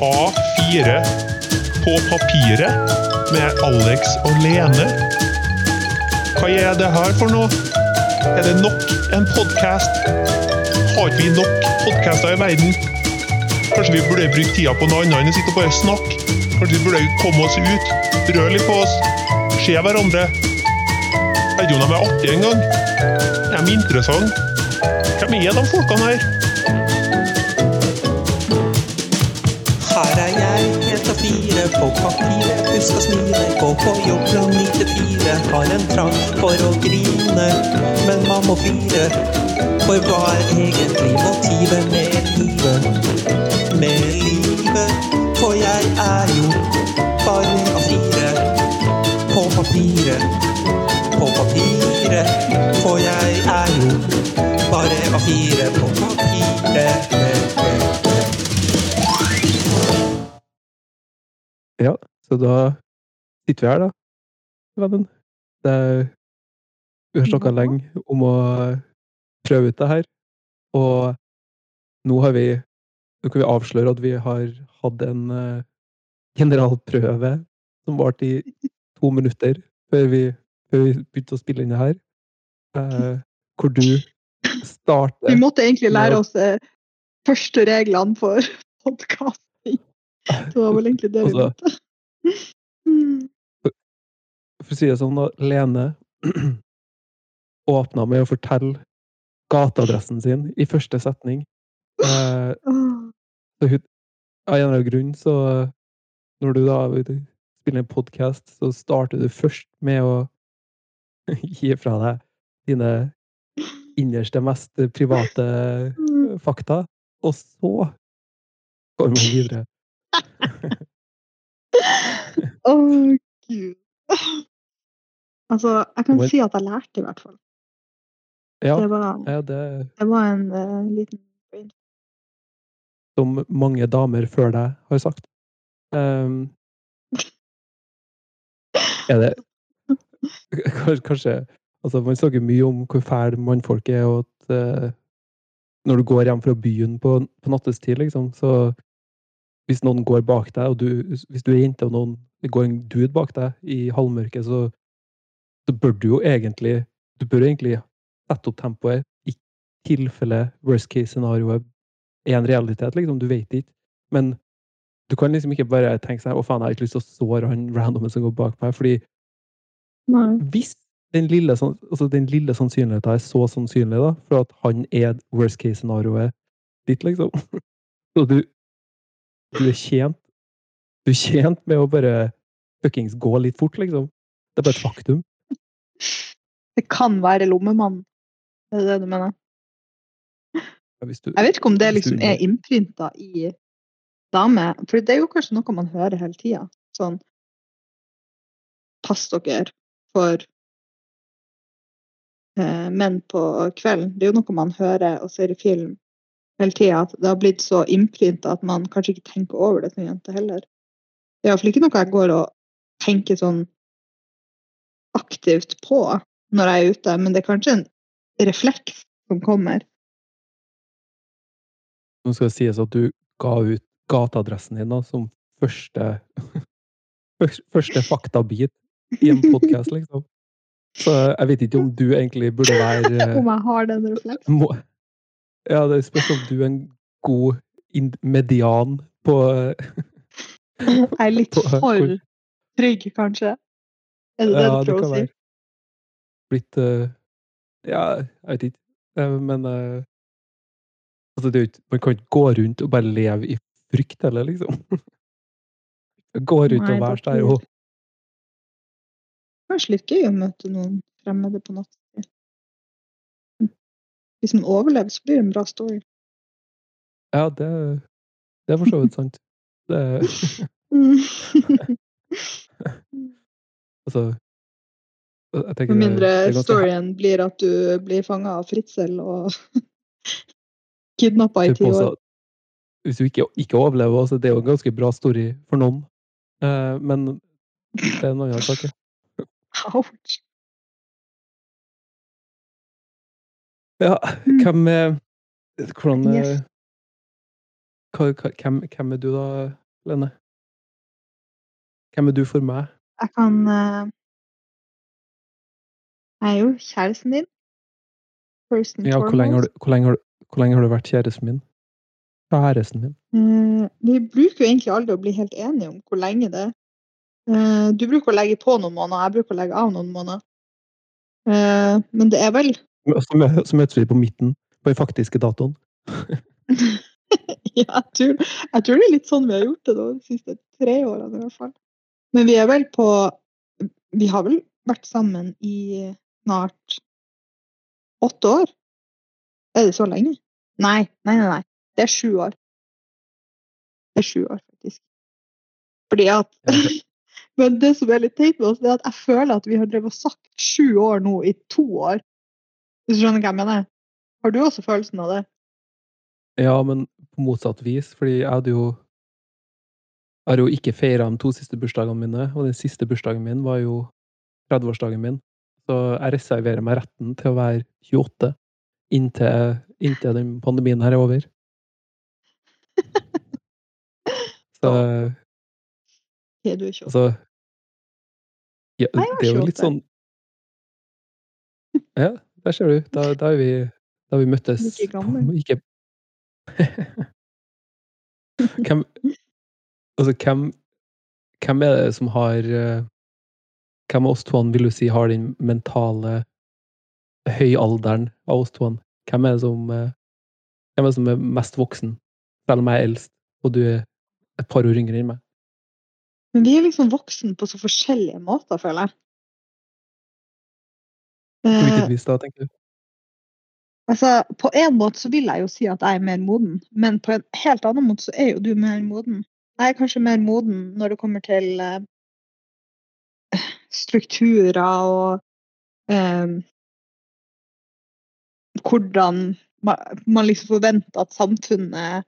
A4 på papiret med Alex og Lene. Hva er det her for noe? Er det nok en podkast? Har vi nok podkaster i verden? Kanskje vi burde bruke tida på noe annet enn å sitte og bare snakke? Kanskje vi burde komme oss ut, røre litt på oss, se hverandre? Jeg vet ikke om de er artige engang. Er de interessante? Hvem er de folkene her? Fire, på papiret, husk å smile, gå på jobb fra ni til fire, har en trang for å grine, men man må fire, for hva er egentlig motivet med livet? Med livet, for jeg er jo bare av fire, på papiret, på papiret, for jeg er jo bare av fire, på papiret. Ja, så da sitter vi her, da, vennen. Det vi har snakka lenge om å prøve ut det her, og nå har vi Nå kan vi avsløre at vi har hatt en eh, generalprøve som varte i to minutter før vi, før vi begynte å spille inn det her. Eh, hvor du starter Vi måtte egentlig lære oss eh, første reglene for podkasting. Det var vel egentlig det vi Altså- måtte. Mm. For å si det sånn, da. Lene åpna med å fortelle gateadressen sin i første setning. Eh, så hun, av en eller annen grunn, så Når du da spiller en podkast, så starter du først med å gi fra deg dine innerste, mest private Mm. fakta, og så går man videre. Å, gud. Altså, jeg kan Men- si at jeg lærte, i hvert fall. Ja, Det var, ja det det var en uh, liten som mange damer før deg har sagt. Um, er det Kanskje altså Man snakker mye om hvor fæl mannfolk er, og at uh, når du går hjem fra byen på, på nattestid, liksom, så Hvis noen går bak deg, og du, hvis du er jente og noen går en dude bak deg i halvmørket, så, så bør du jo egentlig Du bør egentlig sette opp tempoet i tilfelle worst case scenarioet er en realitet, liksom. Du vet ikke. Men du kan liksom ikke bare tenke seg å faen, jeg har ikke lyst til å såre han randomen som går bak meg. fordi Nei. hvis den lille, altså den lille sannsynligheten er så sannsynlig da, for at han er worst case scenarioet ditt, liksom Så du, du er tjent Du er tjent med å bare fuckings gå litt fort, liksom. Det er bare et faktum. Det kan være lommemannen. Er det det du mener? Hvis du, Jeg vet ikke om det liksom er innprinta i damer. For det er jo kanskje noe man hører hele tida. Sånn Pass dere for eh, menn på kvelden. Det er jo noe man hører og ser i film hele tida. At det har blitt så innprinta at man kanskje ikke tenker over det som jente heller. Det er iallfall ikke noe jeg går og tenker sånn aktivt på når jeg er ute, men det er kanskje en refleks som kommer. Nå skal det sies at du ga ut gateadressen din da, som første, første faktabit i en podkast, liksom. Så jeg vet ikke om du egentlig burde være Om jeg har den refleksen. Ja, det spørs om du er en god median på Jeg er litt for trygg, kanskje. Er det det Ja, du prøver å si? Blitt uh, Ja, jeg vet ikke. Uh, Men uh, altså, det er jo ikke, man kan ikke gå rundt og bare leve i frykt heller, liksom. Gå rundt Nei, og være der og Kanskje litt gøy å møte noen fremmede på nattestid. Hvis man overlever, så blir det en bra story. Ja, det, det er for så vidt sant. Det, altså Med mindre ganske storyen blir at du blir fanga av fritzel og kidnappa i ti år. Hvis du ikke, ikke overlever, altså, det er jo en ganske bra story for noen. Eh, men det er en annen sak. Ouch. Ja, Mm. hvem er Hvordan eh, Yes. hva, hvem, hvem er du, da, Lene? Hvem er du for meg? Jeg kan eh, Jeg er jo kjæresten din. Person Ja, hvor lenge, har du, hvor, lenge har du, hvor lenge har du vært kjæresten min? Kjæresten min? Eh, vi bruker jo egentlig aldri å bli helt enige om hvor lenge det er. Eh, du bruker å legge på noen måneder, jeg bruker å legge av noen måneder. Eh, men det er vel Så, mø- så møtes vi på midten, på den faktiske datoen. Ja, jeg tror, jeg tror det er litt sånn vi har gjort det da, de siste tre årene i hvert fall. Men vi er vel på Vi har vel vært sammen i snart åtte år? Er det så lenge? Nei, nei, nei. nei. Det er sju år. Det er sju år, faktisk. Fordi at Men det som er litt teit med oss, det er at jeg føler at vi har drevet og sagt sju år nå i to år. Hvis du skjønner hva jeg mener? Har du også følelsen av det? Ja, men på motsatt vis, fordi jeg hadde jo Jeg har jo ikke feira de to siste bursdagene mine, og den siste bursdagen min var jo 30-årsdagen min. Så jeg reserverer meg retten til å være 28 inntil, inntil den pandemien her er over. Så Er du ikke altså ja, Det er jo litt 28. sånn Ja, der ser du. Da, da vi, da vi møttes gammel. Ikke Hvem Altså, hvem Hvem er det som har eh, Hvem av oss to vil du si har den mentale høyalderen av oss to? Hvem er det som eh, Hvem er det som er mest voksen? Selv om jeg er eldst, og du er et par år yngre enn meg. Men vi er liksom voksen på så forskjellige måter, føler jeg. På Eh, hvilket vis da, tenker du? altså, på en måte så vil jeg jo si at jeg er mer moden, men på en helt annen måte så er jo du mer moden. Jeg er kanskje mer moden når det kommer til uh, strukturer og uh, hvordan man, man liksom forventer at samfunnet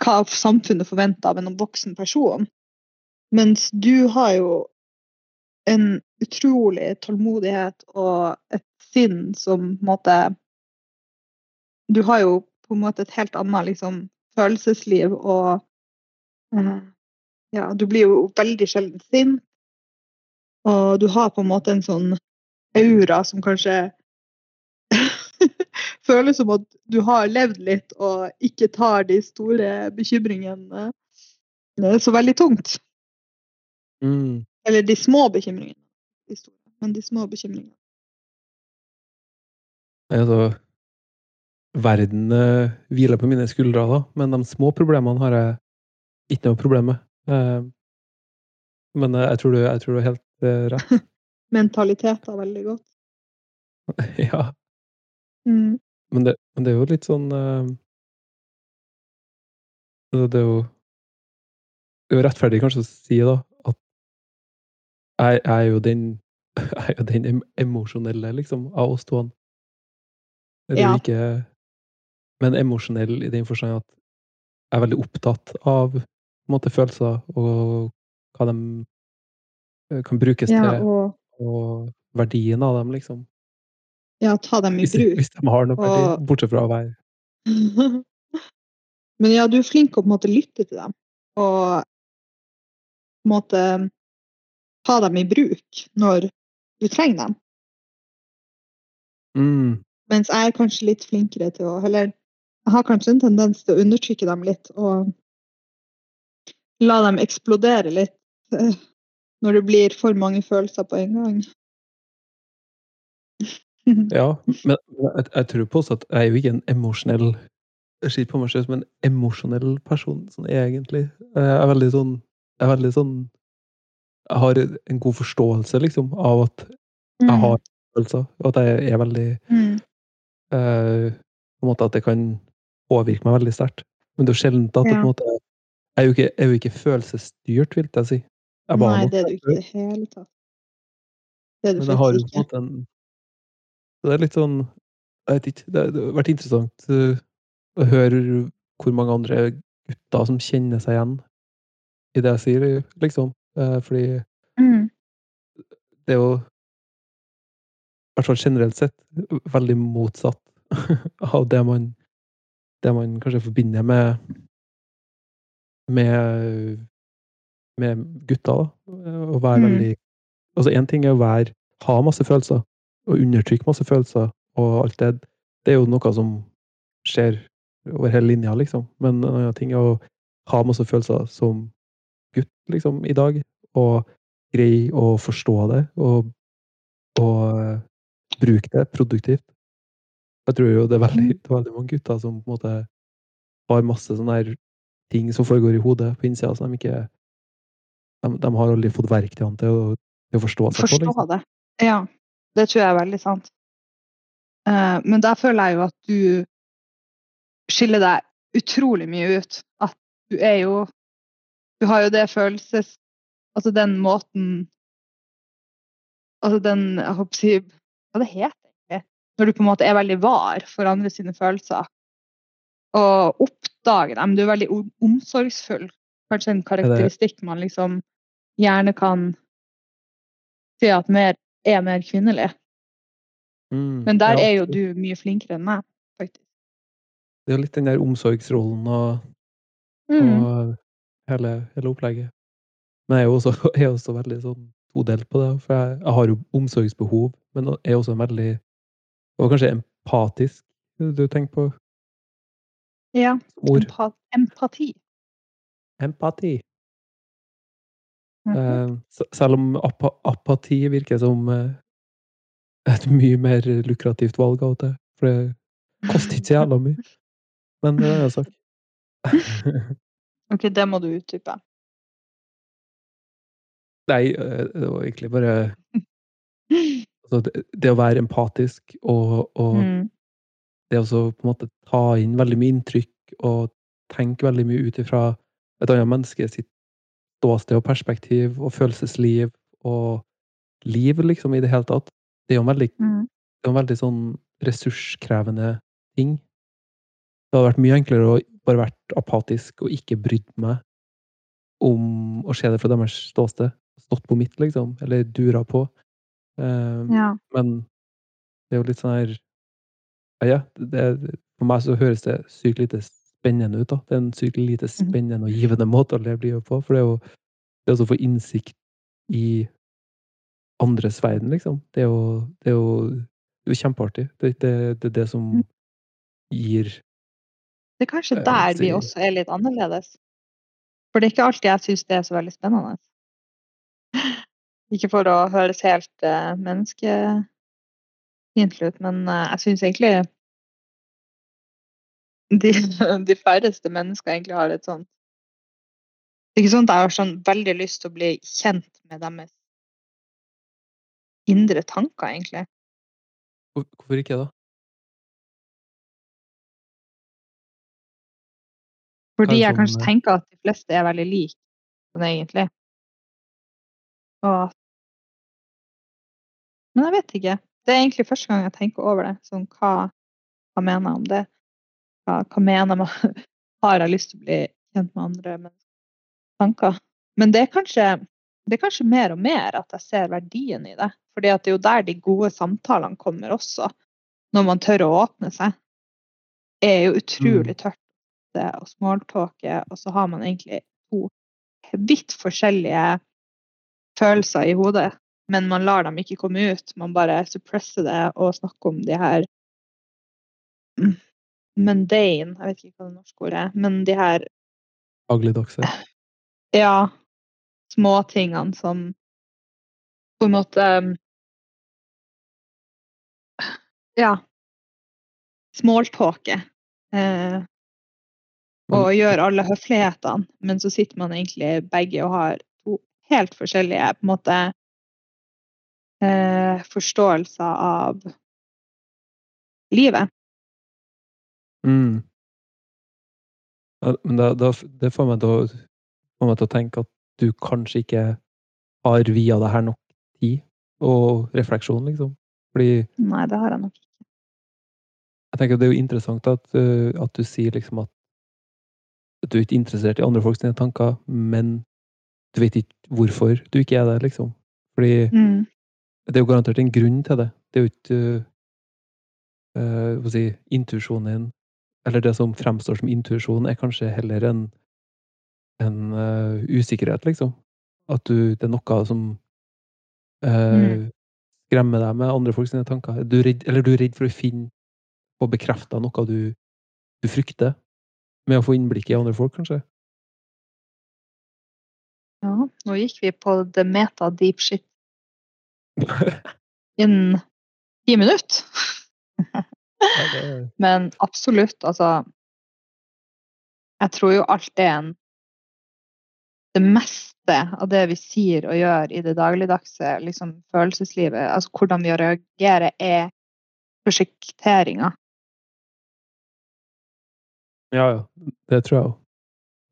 Hva samfunnet forventer av en voksen person. Mens du har jo en utrolig tålmodighet og et sinn som på en måte Du har jo på en måte et helt annet liksom, følelsesliv og eh, Ja, du blir jo veldig sjelden sint. Og du har på en måte en sånn aura som kanskje føles som at du har levd litt og ikke tar de store bekymringene eh, så veldig tungt. Mm. Eller de små bekymringene. De store, men de små bekymringene. Altså, verden uh, hviler på mine skuldre, da, men de små problemene har jeg ikke noe problem med. Uh, men uh, jeg tror du, jeg tror du har helt rett. rett. Mentaliteter veldig godt. ja. Mm. Men det, men det er jo litt sånn eh, altså, Det er jo det er jo rettferdig kanskje å si da, jeg, jeg er jo den jeg er jo den emosjonelle, liksom, av oss to. Det er Ja. ikke Men emosjonell i den forstand at jeg er veldig opptatt av på en måte, følelser og hva de eh, kan brukes Ja, til, og og verdien av dem, liksom. ja, ta dem i Hvis, de- bruk. hvis de har noe verdi, Og- bortsett fra å være Men ja, du er flink å på en måte lytte til dem. Og på en måte ta dem i bruk når du trenger dem. mm, Mens jeg er kanskje litt flinkere til å Eller jeg har kanskje en tendens til å undertrykke dem litt og la dem eksplodere litt eh, når det blir for mange følelser på en gang. Ja, men jeg, jeg tror på også at jeg er jo ikke en emosjonell ser på meg selv som en emosjonell person, sånn egentlig. Jeg er veldig sånn Jeg er veldig sånn Jeg har en god forståelse, liksom, av at jeg har følelser, og at jeg er veldig Mm. eh, På en måte at det kan påvirke meg veldig sterkt. Men det er jo sjelden at Ja. måte Jeg er jo ikke, jeg er jo ikke følelsesstyrt, vil jeg si. Jeg Nei, det er du ikke i det hele tatt. Det er du Men jeg har jo på en måte en Det er litt sånn Jeg vet ikke. Det, har vært interessant uh, å høre hvor mange andre gutter som kjenner seg igjen i det jeg sier, liksom. Eh, fordi Mm. det er jo i hvert fall generelt sett veldig motsatt av det man det man kanskje forbinder med med med gutter, da. Å være Mm. veldig Altså, én ting er å være ha masse følelser, og undertrykke masse følelser og alt det. Det er jo noe som skjer over hele linja, liksom. Men en annen ting er å ha masse følelser som gutt, liksom, i dag. Og greie å forstå det, og, og eh, bruke det produktivt. Jeg tror jo det er veldig, det er veldig mange gutter som på en måte har masse sånne her ting som foregår i hodet på innsida, som de ikke de, de har aldri fått verktøyene til å, til å forstå seg på. Forstå Liksom. det. Ja, det tror jeg er veldig sant. Uh, men der føler jeg jo at du skiller deg utrolig mye ut. At du er jo Du har jo det følelses... Altså den måten Altså den Jeg håper å si Hva det heter det? Når du på en måte er veldig var for andre sine følelser. Og oppdager dem. Du er veldig omsorgsfull. Kanskje en karakteristikk man liksom gjerne kan si at mer, er mer kvinnelig. Mm, Men der ja, er jo du mye flinkere enn meg, faktisk. Det er jo litt den der omsorgsrollen og, Mm. og hele, hele opplegget. Men jeg er jo også, jeg er også veldig sånn todelt på det. For jeg, jeg har jo omsorgsbehov, men jeg er også veldig Og kanskje empatisk, du tenker på Ja. som ord. Empa empati. Empati. Mhm. Eh, s- selv om ap apati virker som eh, et mye mer lukrativt valg av og til. For det koster ikke så jævla mye. Men det er en sagt. sak. OK, det må du utdype. Nei, det var egentlig bare altså, det, det å være empatisk og, og Mm. det å på en måte ta inn veldig mye inntrykk og tenke veldig mye ut ifra et annet menneske sitt ståsted og perspektiv og følelsesliv og liv, liksom, i det hele tatt. Det er jo en veldig, Mm. det er en veldig sånn ressurskrevende ting. Det hadde vært mye enklere å bare vært apatisk og ikke brydd meg om å se det fra deres ståsted. Stått på mitt, liksom. Eller dura på. Eh, Ja. men det er jo litt sånn her Ja, det, for meg så høres det sykt lite spennende ut, da. Det er en sykt lite Mhm. spennende og givende måte å leve livet på. For det er jo det å få innsikt i andres verden, liksom. Det er jo, det er jo, det er jo kjempeartig. Det, det, det er det som Mm. gir Det er kanskje Eh, der vi også er litt annerledes. For det er ikke alltid jeg syns det er så veldig spennende. Ikke for å høres helt uh, menneskefiendtlig ut, men uh, jeg syns egentlig de, de færreste mennesker egentlig har et sånt Det er ikke sånn at jeg har sånn veldig lyst til å bli kjent med deres indre tanker, egentlig. Hvorfor ikke, da? Fordi jeg kanskje eh, tenker at de fleste er veldig like sånn egentlig. Og Men jeg vet ikke. Det er egentlig første gang jeg tenker over det. Sånn hva, hva mener jeg om det? Hva, hva mener man? Har jeg lyst til å bli kjent med andre menneskers tanker? Men det er kanskje det er kanskje mer og mer at jeg ser verdien i det. Fordi at det er jo der de gode samtalene kommer også. Når man tør å åpne seg. Det er jo utrolig tørt det og smalltalke, og så har man egentlig to vidt forskjellige følelser i hodet, men man lar dem ikke komme ut. Man bare suppresser det og snakker om de her mundane Jeg vet ikke hva det norske ordet er, men de her Dagligdagse. ja, småtingene som på en måte Ja. Smalltalke. Eh, og gjør alle høflighetene, men så sitter man egentlig begge og har to helt forskjellige på en måte eh, forståelser av livet. Mm. Ja, men da, da, det får meg, til får meg til å tenke at du kanskje ikke har via det her nok tid og refleksjon, liksom. Fordi Nei, det har jeg nok ikke. jeg tenker det er jo interessant at, uh, at du sier liksom at du er ikke interessert i andre folks tanker, men du vet ikke hvorfor du ikke er det, liksom. Fordi Mm. det er jo garantert en grunn til det. Det er jo ikke uh, hva si, intuisjonen din Eller det som fremstår som intuisjon, er kanskje heller en, en uh, usikkerhet, liksom. at du, det er noe som eh, skremmer deg med andre folks tanker. Du redd, eller du er redd for å finne og bekrefte noe du, du frykter, med å få innblikk i andre folk, kanskje. Ja, nå gikk vi på the meta deep shit innen ti minutter. Men absolutt, altså Jeg tror jo alt er en Det meste av det vi sier og gjør i det dagligdagse liksom, følelseslivet, altså hvordan vi reagerer, er prosjekteringer. Ja, ja. Det tror jeg òg.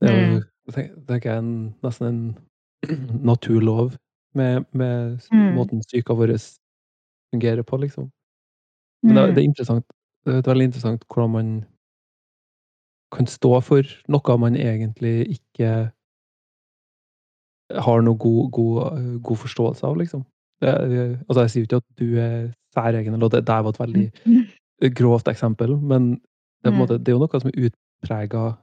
Det er jo Mm. tenker- jeg en, nesten en naturlov med, med Mm. måten psyka vår fungerer på, liksom. Men det, Mm. det er interessant. Det er veldig interessant hvordan man kan stå for noe man egentlig ikke har noe god, god, god forståelse av, liksom. Det, altså, jeg sier jo ikke at du er særegen, eller at det der var et veldig Mm. grovt eksempel, men det er, Mm. måte, det er jo noe som er utprega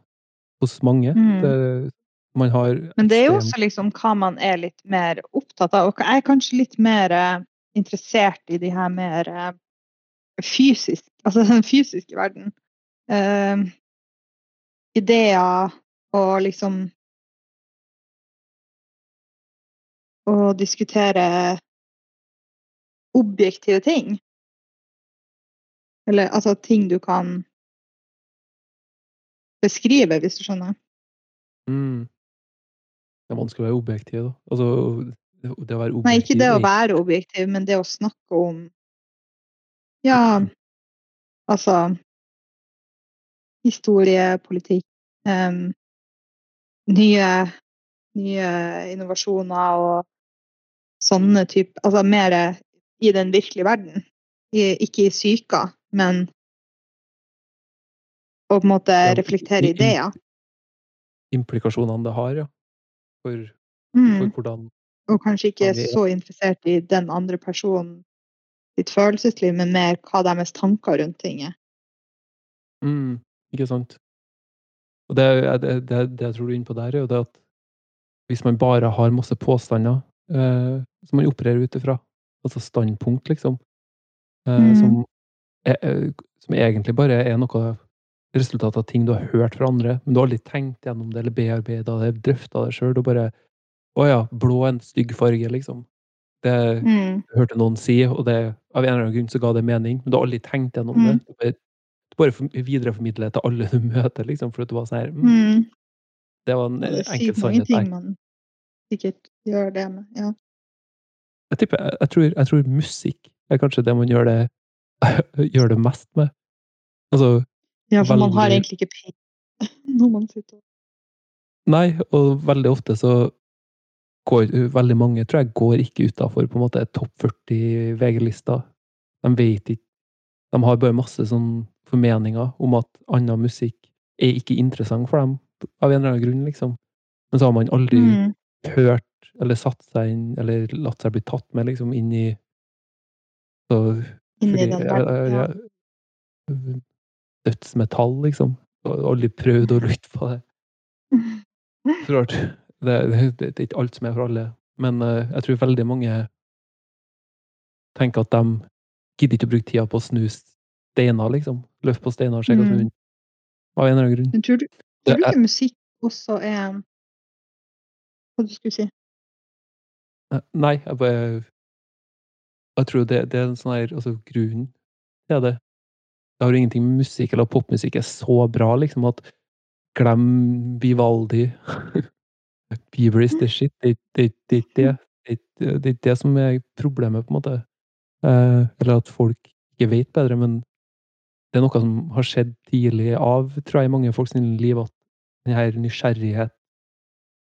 hos mange. Mm. Det, man har Men det er jo også liksom hva man er litt mer opptatt av. Og jeg er kanskje litt mer eh, interessert i de her mer eh, fysisk, altså den fysiske verden. Uh, ideer og liksom Å diskutere objektive ting. Eller altså ting du kan beskrive, hvis du skjønner. mm. Det er vanskelig å være objektiv, da. Altså, det, å være objektiv Nei, ikke det å være objektiv, men det å snakke om Ja, altså Historie, politikk, um, nye, nye innovasjoner og sånne type Altså mer i den virkelige verden. I, ikke i psyka, men å på en måte Ja, reflektere i- i- ideer. implikasjonene det har, ja. For, for Mm. hvordan Og kanskje ikke er- så interessert i den andre personen sitt følelsesliv, men mer hva deres tanker rundt ting er. mm, Ikke sant? Og det, det, det, det jeg tror du er inne på der, er jo det at hvis man bare har masse påstander eh, som man opererer ut ifra, altså standpunkt, liksom, eh, Mm. som, er, er- som egentlig bare er noe resultat av ting du har hørt fra andre, men du har aldri tenkt gjennom det eller bearbeida det, drøfta det sjøl. Du bare Å ja, blå er en stygg farge, liksom. Det Mm. hørte noen si, og det, av en eller annen grunn så ga det mening, men du har aldri tenkt gjennom det. Mm. Du bare, du bare videreformidler det til alle du møter, liksom, for at du var sånn her mm, Mm. Det var en det enkel sannhet der. man sikkert gjør det med. Ja. Jeg, tipper, jeg, tror, jeg tror musikk er kanskje det man gjør det, gjør det mest med. Altså ja, for man har egentlig ikke penger når man sitter Nei, og veldig ofte så går veldig mange, tror jeg, går ikke utafor topp 40 VG-lista. De vet ikke De har bare masse sånn formeninger om at annen musikk er ikke interessant for dem, av en eller annen grunn, liksom. Men så har man aldri mm. hørt eller satt seg inn, eller latt seg bli tatt med, liksom, inn i så, Inni den verden. Ja. Dødsmetall, liksom. Og aldri prøvd å lytte på det. Så rart. Det, det, det er ikke alt som er for alle. Men uh, jeg tror veldig mange tenker at de gidder ikke å bruke tida på å snu steiner, liksom. Løfte på steiner og se hva som er. Av en eller annen grunn. Men tror du, tror du ikke musikk også er Hva du skulle si? Nei, jeg bare Jeg tror det, det er en sånn her Altså, grunnen til det Det har jo ingenting med musikk eller popmusikk er så bra, liksom, at glem Vivaldi. Bieber is the shit. Det er ikke det, det, som er problemet, på en måte. Eh, eller at folk ikke vet bedre, men det er noe som har skjedd tidlig av, tror jeg, i mange folks liv, at denne nysgjerrighet,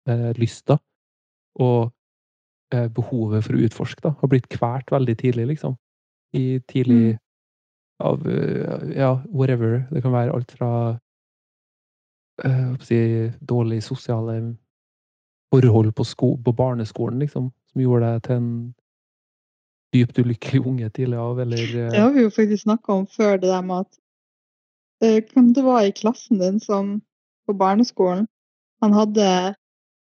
eh, lysta, og eh, behovet for å utforske da, har blitt kvært veldig tidlig, liksom. I tidlig av eh, Ja, whatever. Det kan være alt fra jeg si, dårlige sosiale forhold på, sko på barneskolen, liksom, som gjorde deg til en dypt ulykkelig unge tidlig av, eller eh, Det har vi jo faktisk snakka om før, det der med at Hvem det var i klassen din som på barneskolen Han hadde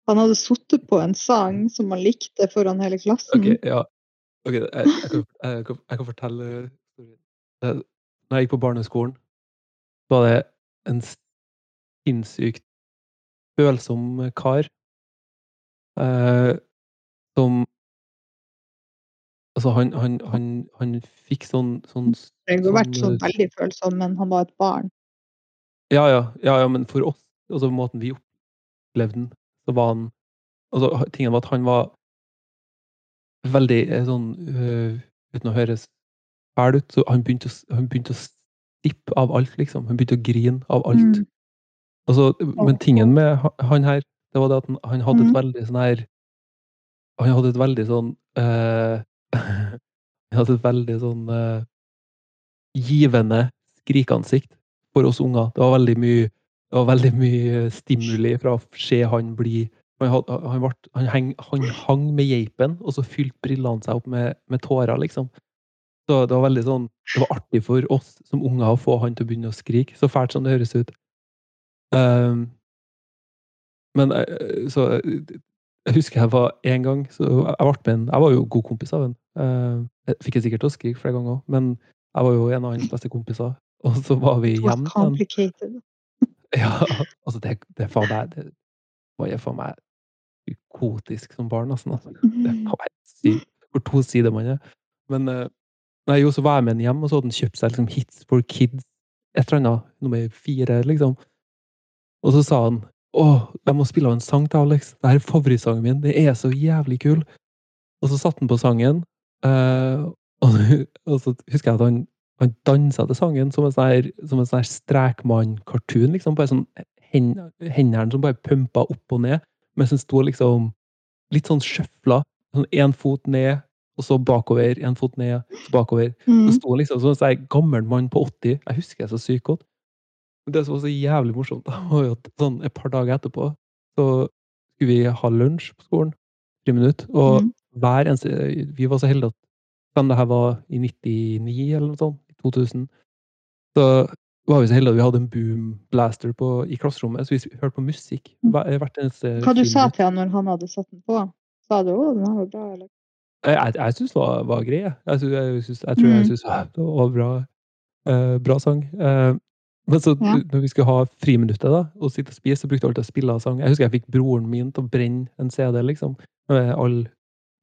Han hadde sittet på en sang som han likte foran hele klassen. Ok, ja. okay jeg, jeg, kan, jeg, jeg kan fortelle Når jeg gikk på barneskolen, var det en sinnssykt følsom kar eh, som Altså, han, han, han, han fikk sånn, sånn Det har jo vært sånn, sånn veldig følsom, men han var et barn. Ja, ja, ja, ja, men for oss, altså måten vi opplevde den, så var han Altså, tingen var at han var veldig eh, sånn øh, Uten å høres fæl ut, så han begynte, å, han begynte å stippe av alt, liksom. Han begynte å grine av alt. Mm. Altså, men tingen med han her, det var det at han, hadde et Mhm. veldig sånn her Han hadde et veldig sånn uh, Han hadde et veldig sånn uh, givende skrikeansikt for oss unger. Det var veldig mye det var veldig mye stimuli fra å se han bli Han, hadde, han, ble, han, heng, han hang med geipen, og så fylte brillene seg opp med, med tårer, liksom. Så det var veldig sånn Det var artig for oss som unger å få han til å begynne å skrike, så fælt som det høres ut. Um, men eh, så eh, Jeg husker jeg var en gang så Jeg ble med en, jeg var jo god kompis av en. Eh, jeg fikk jeg sikkert til å skrike flere ganger, men jeg var jo en av hans beste kompiser. Og så var vi hjemme. Det hjemme. complicated. Ja, altså det, det faen meg Det var jo faen meg psykotisk som barn, nesten. Altså. Det faen meg sykt hvor to sider man er. Men eh, nei, jo, så var jeg med henne hjem, og så hadde han kjøpt seg liksom Hits for kids, et eller annet, nummer fire, liksom. Og så sa han å, jeg må spille av en sang til Alex. Det her er favorittsangen min. Det er så jævlig kul. Og så satte han på sangen, eh, og, og så husker jeg at han, han dansa til sangen som en sånn sånn strekmann-cartoon. Liksom, bare sånn hen, hendene som bare pumpa opp og ned, mens han sto liksom litt sånn sjøfla. Sånn én fot ned, og så bakover. Én fot ned, så bakover. Mm. Så sto liksom som en sånn gammel mann på 80. Jeg husker det så sykt godt. Men det som var så jævlig morsomt, da, var jo at sånn et par dager etterpå så skulle vi ha lunsj på skolen. Friminutt. Og Mm. hver eneste Vi var så heldige at men det her var i 99 eller noe sånt. I 2000. Så var vi så heldige at vi hadde en boom blaster i klasserommet, så vi hørte på musikk hver, hvert eneste Hva du sa til han når han hadde satt den på? Sa du å, den var bra, eller? Jeg, jeg, syns det var, var grei. jeg. Jeg, synes, jeg, tror jeg Mm. syns det var bra, eh, bra sang. Eh, men så Ja. når vi skulle ha friminuttet da, og sitte og spise, så brukte jeg alltid å spille av sang. Jeg husker jeg fikk broren min til å brenne en CD liksom, med all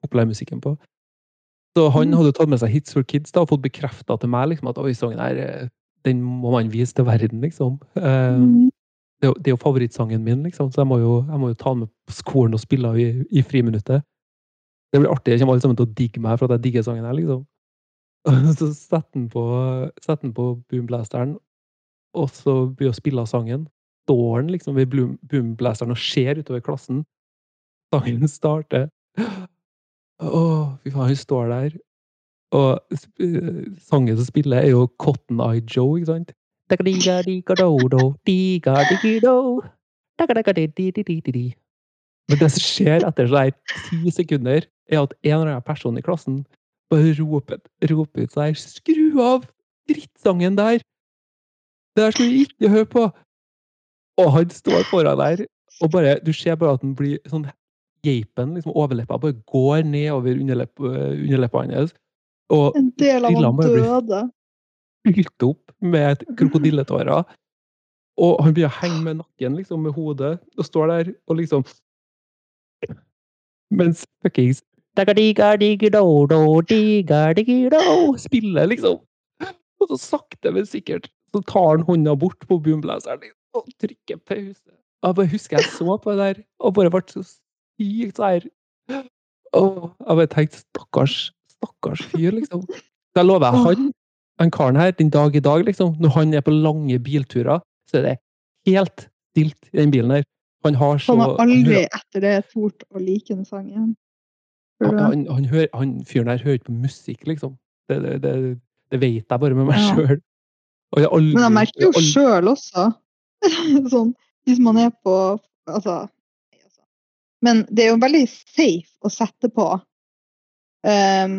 populærmusikken på. Så han Mm. hadde tatt med seg Hits for Kids da, og fått bekrefta til meg liksom, at oi, sangen her, eh, den må man vise til verden, liksom. Eh, Mm. det, er jo- favorittsangen min, liksom, så jeg må jo, jeg må jo ta den med på skolen og spille i, i friminuttet. Det blir artig. Jeg kommer alle sammen til å digge meg for at jeg digger sangen her, liksom. Så setter han på, på boomblasteren, og så begynner å spille sangen. Står han liksom ved boomblasteren og ser utover klassen. Sangen starter. Å, fy faen, hun står der. Og eh, sangen som spiller, er jo Cotton Eye Joe, ikke sant? Men det som skjer etter sånn ti sekunder, er at en eller annen person i klassen bare roper, roper ut der Skru av drittsangen der! Det der skal du ikke høre på! Og han står foran der, og bare, du ser bare at han blir sånn Geipen, liksom overleppa, bare går nedover underlepp, underleppa hans. Og En del av han døde. fylt opp med krokodilletårer. Og han begynner å henge med nakken, liksom, med hodet, og står der og liksom Mens fuckings spiller, liksom. Og så sakte, men sikkert så tar han hånda bort på boomblasteren liksom, og trykker pause. Jeg bare husker jeg så på det der, og bare ble så sykt sær. Og Jeg bare tenkte stakkars, stakkars fyr, liksom. Så jeg lover han han karen her, den dag i dag, liksom, når han er på lange bilturer, så er det helt stilt i den bilen her. Han har så Han har aldri etter det tort å like en sang Han, han, hører, han fyren der hører ikke på musikk, liksom. Det, det, det, det vet jeg bare med meg Ja. sjøl. Men jeg merker jo sjøl også, sånn, hvis man er på Altså altså. Men det er jo veldig safe å sette på um,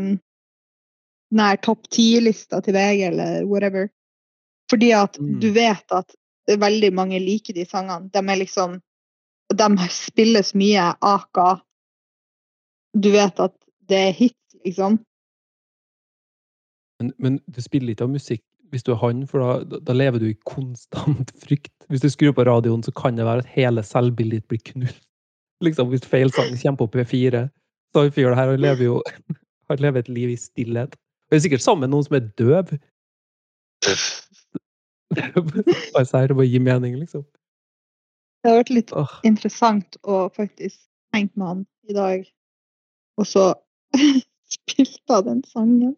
nær topp ti-lista til VG eller whatever. Fordi at Mm. du vet at veldig mange liker de sangene. De er liksom de spilles mye aka Du vet at det er hits, liksom. Men, men du spiller ikke av musikk hvis du er han, for da, da, lever du i konstant frykt. Hvis du skrur på radioen, så kan det være at hele selvbildet ditt blir knust. Liksom, hvis feil sang kommer på P4. Så har vi fyren her han lever jo han lever et liv i stillhet. Han er sikkert sammen med noen som er døv. Bare si det, bare gi mening, liksom. Det har vært litt oh. interessant å faktisk tenke med han i dag, og så spilte jeg den sangen.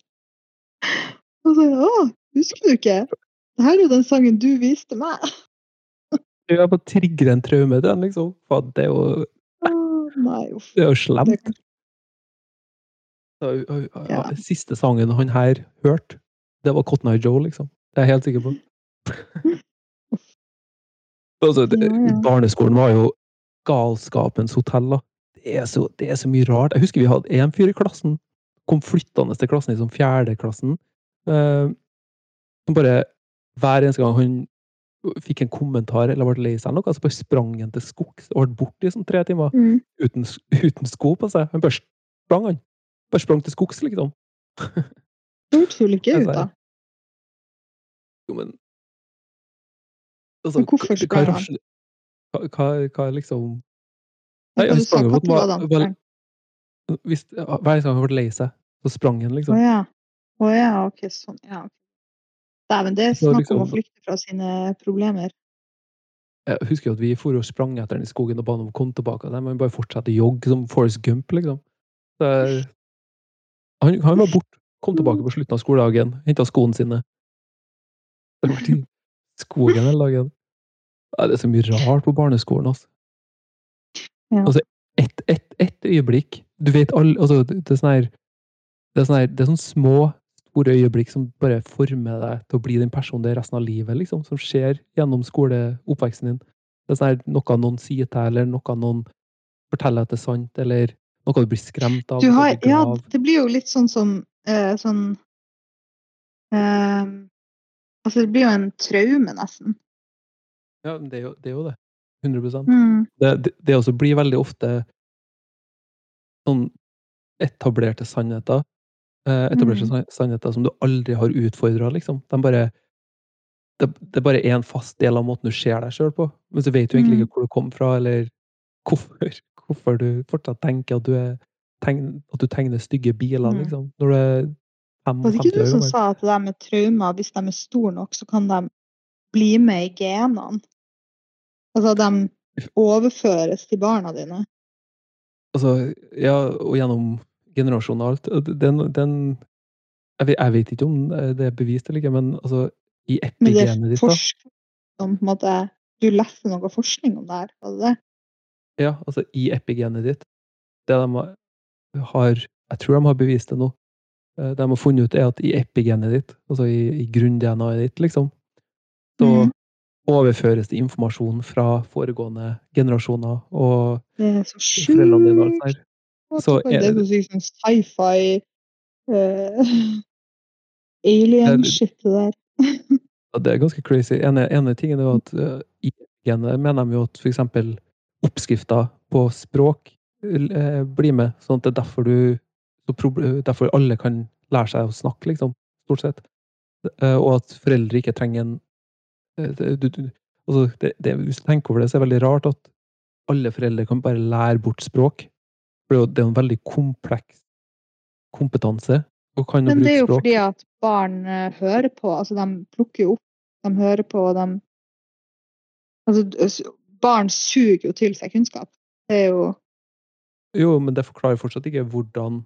Og så Å, husker du ikke? Det her er jo den sangen du viste meg. Jeg bare trigger en traume til den, liksom. For det er jo, nei, uff. det er jo slemt. Ja. Siste sangen han her hørte, det var Cotton Eye Joe, liksom. Det er jeg helt sikker på. altså, det, barneskolen var jo galskapens hotell, da. Er, så, det er så mye rart. Jeg husker vi hadde en fyr i klassen, kom flyttende til klassen i fjerde fjerdeklassen, Uh, som bare hver eneste gang han fikk en kommentar eller ble lei seg noe, så bare sprang han til skogs og ble borte i sånn tre timer Mm. uten, uten sko på seg. Han bare sprang, han. Bare sprang til skogs, liksom. Hørtes jo ikke ut, da. Jo, men altså, Men hvorfor sprang han? hva, hva, hva liksom Nei, på at var var- hvis, Hver gang han ble lei seg, så sprang han, Å liksom. ja. Å ja, ok, sånn. Ja. Dæven, det er Så liksom, om å flykte fra sine problemer. Jeg husker jo at vi for og sprang etter den i skogen og ba om å komme tilbake. Men vi bare fortsatte å jogge som Forrest Gump, liksom. Der, han, han var borte. Kom tilbake på slutten av skoledagen, henta skoene sine. Det var i skogen hele dagen. Det er så mye rart på barneskolen, altså. Ja. Altså, ett et, et øyeblikk Du vet alle altså, det, det er sånne her det er sånne her, det er sånn små, store øyeblikk som bare former deg til å bli den personen det er resten av livet, liksom. Som skjer gjennom skoleoppveksten din. Det er sånn her, noe noen sier til deg, eller noe noen forteller at det er sant, eller noe du blir skremt av. Har, ja, det blir jo litt sånn som eh, sånn eh, Altså, det blir jo en traume, nesten. Ja, det er jo det. Er jo det. 100 Mm. det, det, det også blir veldig ofte sånn etablerte sannheter. Eh, etablerte Mm. sannheter som du aldri har utfordra, liksom. De bare, det, det er bare én fast del av måten du ser deg sjøl på. Men så vet du egentlig Mm. ikke hvor du kom fra, eller hvorfor, hvorfor du fortsatt tenker at du, er, tegn, at du tegner stygge biler, Mm. liksom. Når du er Var det ikke du som sa at det der med traumer, hvis de er store nok, så kan de bli med i genene? Altså, de overføres til barna dine. Altså, ja, og gjennom generasjoner og alt. Den, den jeg, vet, jeg vet ikke om det er bevist eller ikke, men altså, i Men det epigenet ditt, da om på en måte Du leste noe forskning om det her, var det det? Ja, altså, i epigenet ditt Det de har- Jeg tror de har bevist det nå. Det De har funnet ut er at i epigenet ditt, altså i, i grunn-DNA-et ditt, liksom, så Mhm. Overføres det informasjon fra foregående generasjoner og Det er så foreldrene dine og alt sjukt. sånt. Så det er er- så sykt sånn sci-fi uh, Alien-shit, det der. Det er ganske crazy. En av tingene er at uh, i genet mener de jo at f.eks. oppskrifter på språk uh, blir med. Sånn at det er derfor du Derfor alle kan lære seg å snakke, liksom. Stort sett. Uh, og at foreldre ikke trenger en eh, det, du, du, altså det, det, Hvis du tenker over det, så er det veldig rart at alle foreldre kan bare lære bort språk. For det er jo en veldig kompleks kompetanse. Og kan Men det er jo språk. fordi at barn eh, hører på. Altså, de plukker jo opp, de hører på, og de Altså, barn suger jo til seg kunnskap. Det er jo Jo, men det forklarer fortsatt ikke hvordan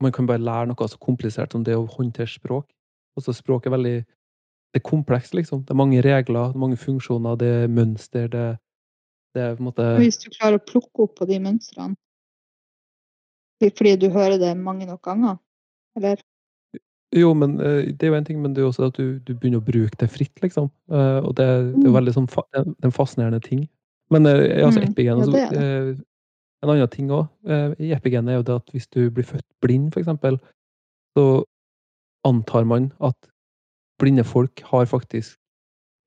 man kan bare lære noe så komplisert som det å håndtere språk. Altså Språk er veldig det er komplekst, liksom. Det er mange regler, det er mange funksjoner, det er mønster, det, det er på en måte Hvis du klarer å plukke opp på de mønstrene fordi du hører det mange nok ganger, eller? Jo, men eh, det er jo en ting, men det er jo også at du, du begynner å bruke det fritt, liksom. Eh, og det, det er jo Mm. veldig sånn en fascinerende ting. Men eh, altså, Mm, epigen ja, altså, er eh, En annen ting òg i epigenet er jo det at hvis du blir født blind, eksempel, så antar man at blinde folk har faktisk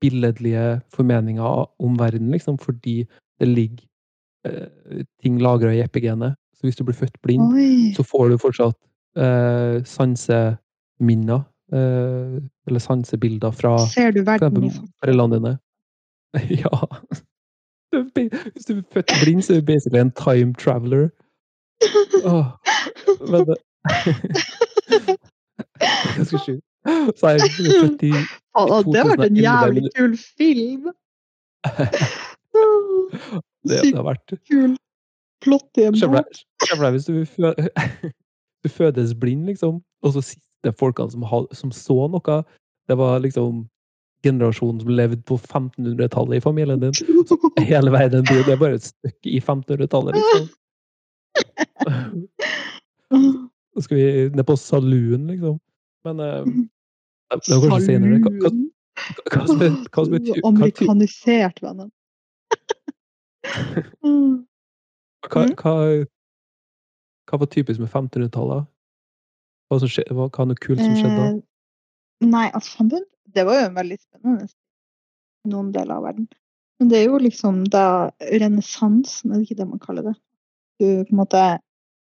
billedlige formeninger om verden, liksom, fordi det ligger eh, ting lagra i epigenet. Så hvis du blir født blind, Oi. så får du fortsatt eh, sanseminner. Eh, eller sansebilder fra Ser du verden foreldrene dine. Ja. Hvis du er født blind, så er du basically en time traveler. Oh, men det det ganske sjukt. Så er født i det har vært en jævlig kul film! det, det har vært kul plott i en bok. deg deg hvis du, du fødes blind, liksom, og så sitter folkene som, som så noe, det var liksom generasjonen som levde på 1500-tallet i familien din. Hele verden din det er bare et stykke i 1500-tallet, liksom. Så skal vi ned på saloon, liksom. Men eh, Saloon. hva, er- hva Amerikanisert, vennen. Hva, Mm. hva, hva var typisk med 1500-tallet? Hva, hva, hva noe kult som skjedde da? Eh, Nei, altså det var jo en veldig spennende noen deler av verden. Men det er jo liksom da renessansen, er det ikke det man kaller det? Du på en måte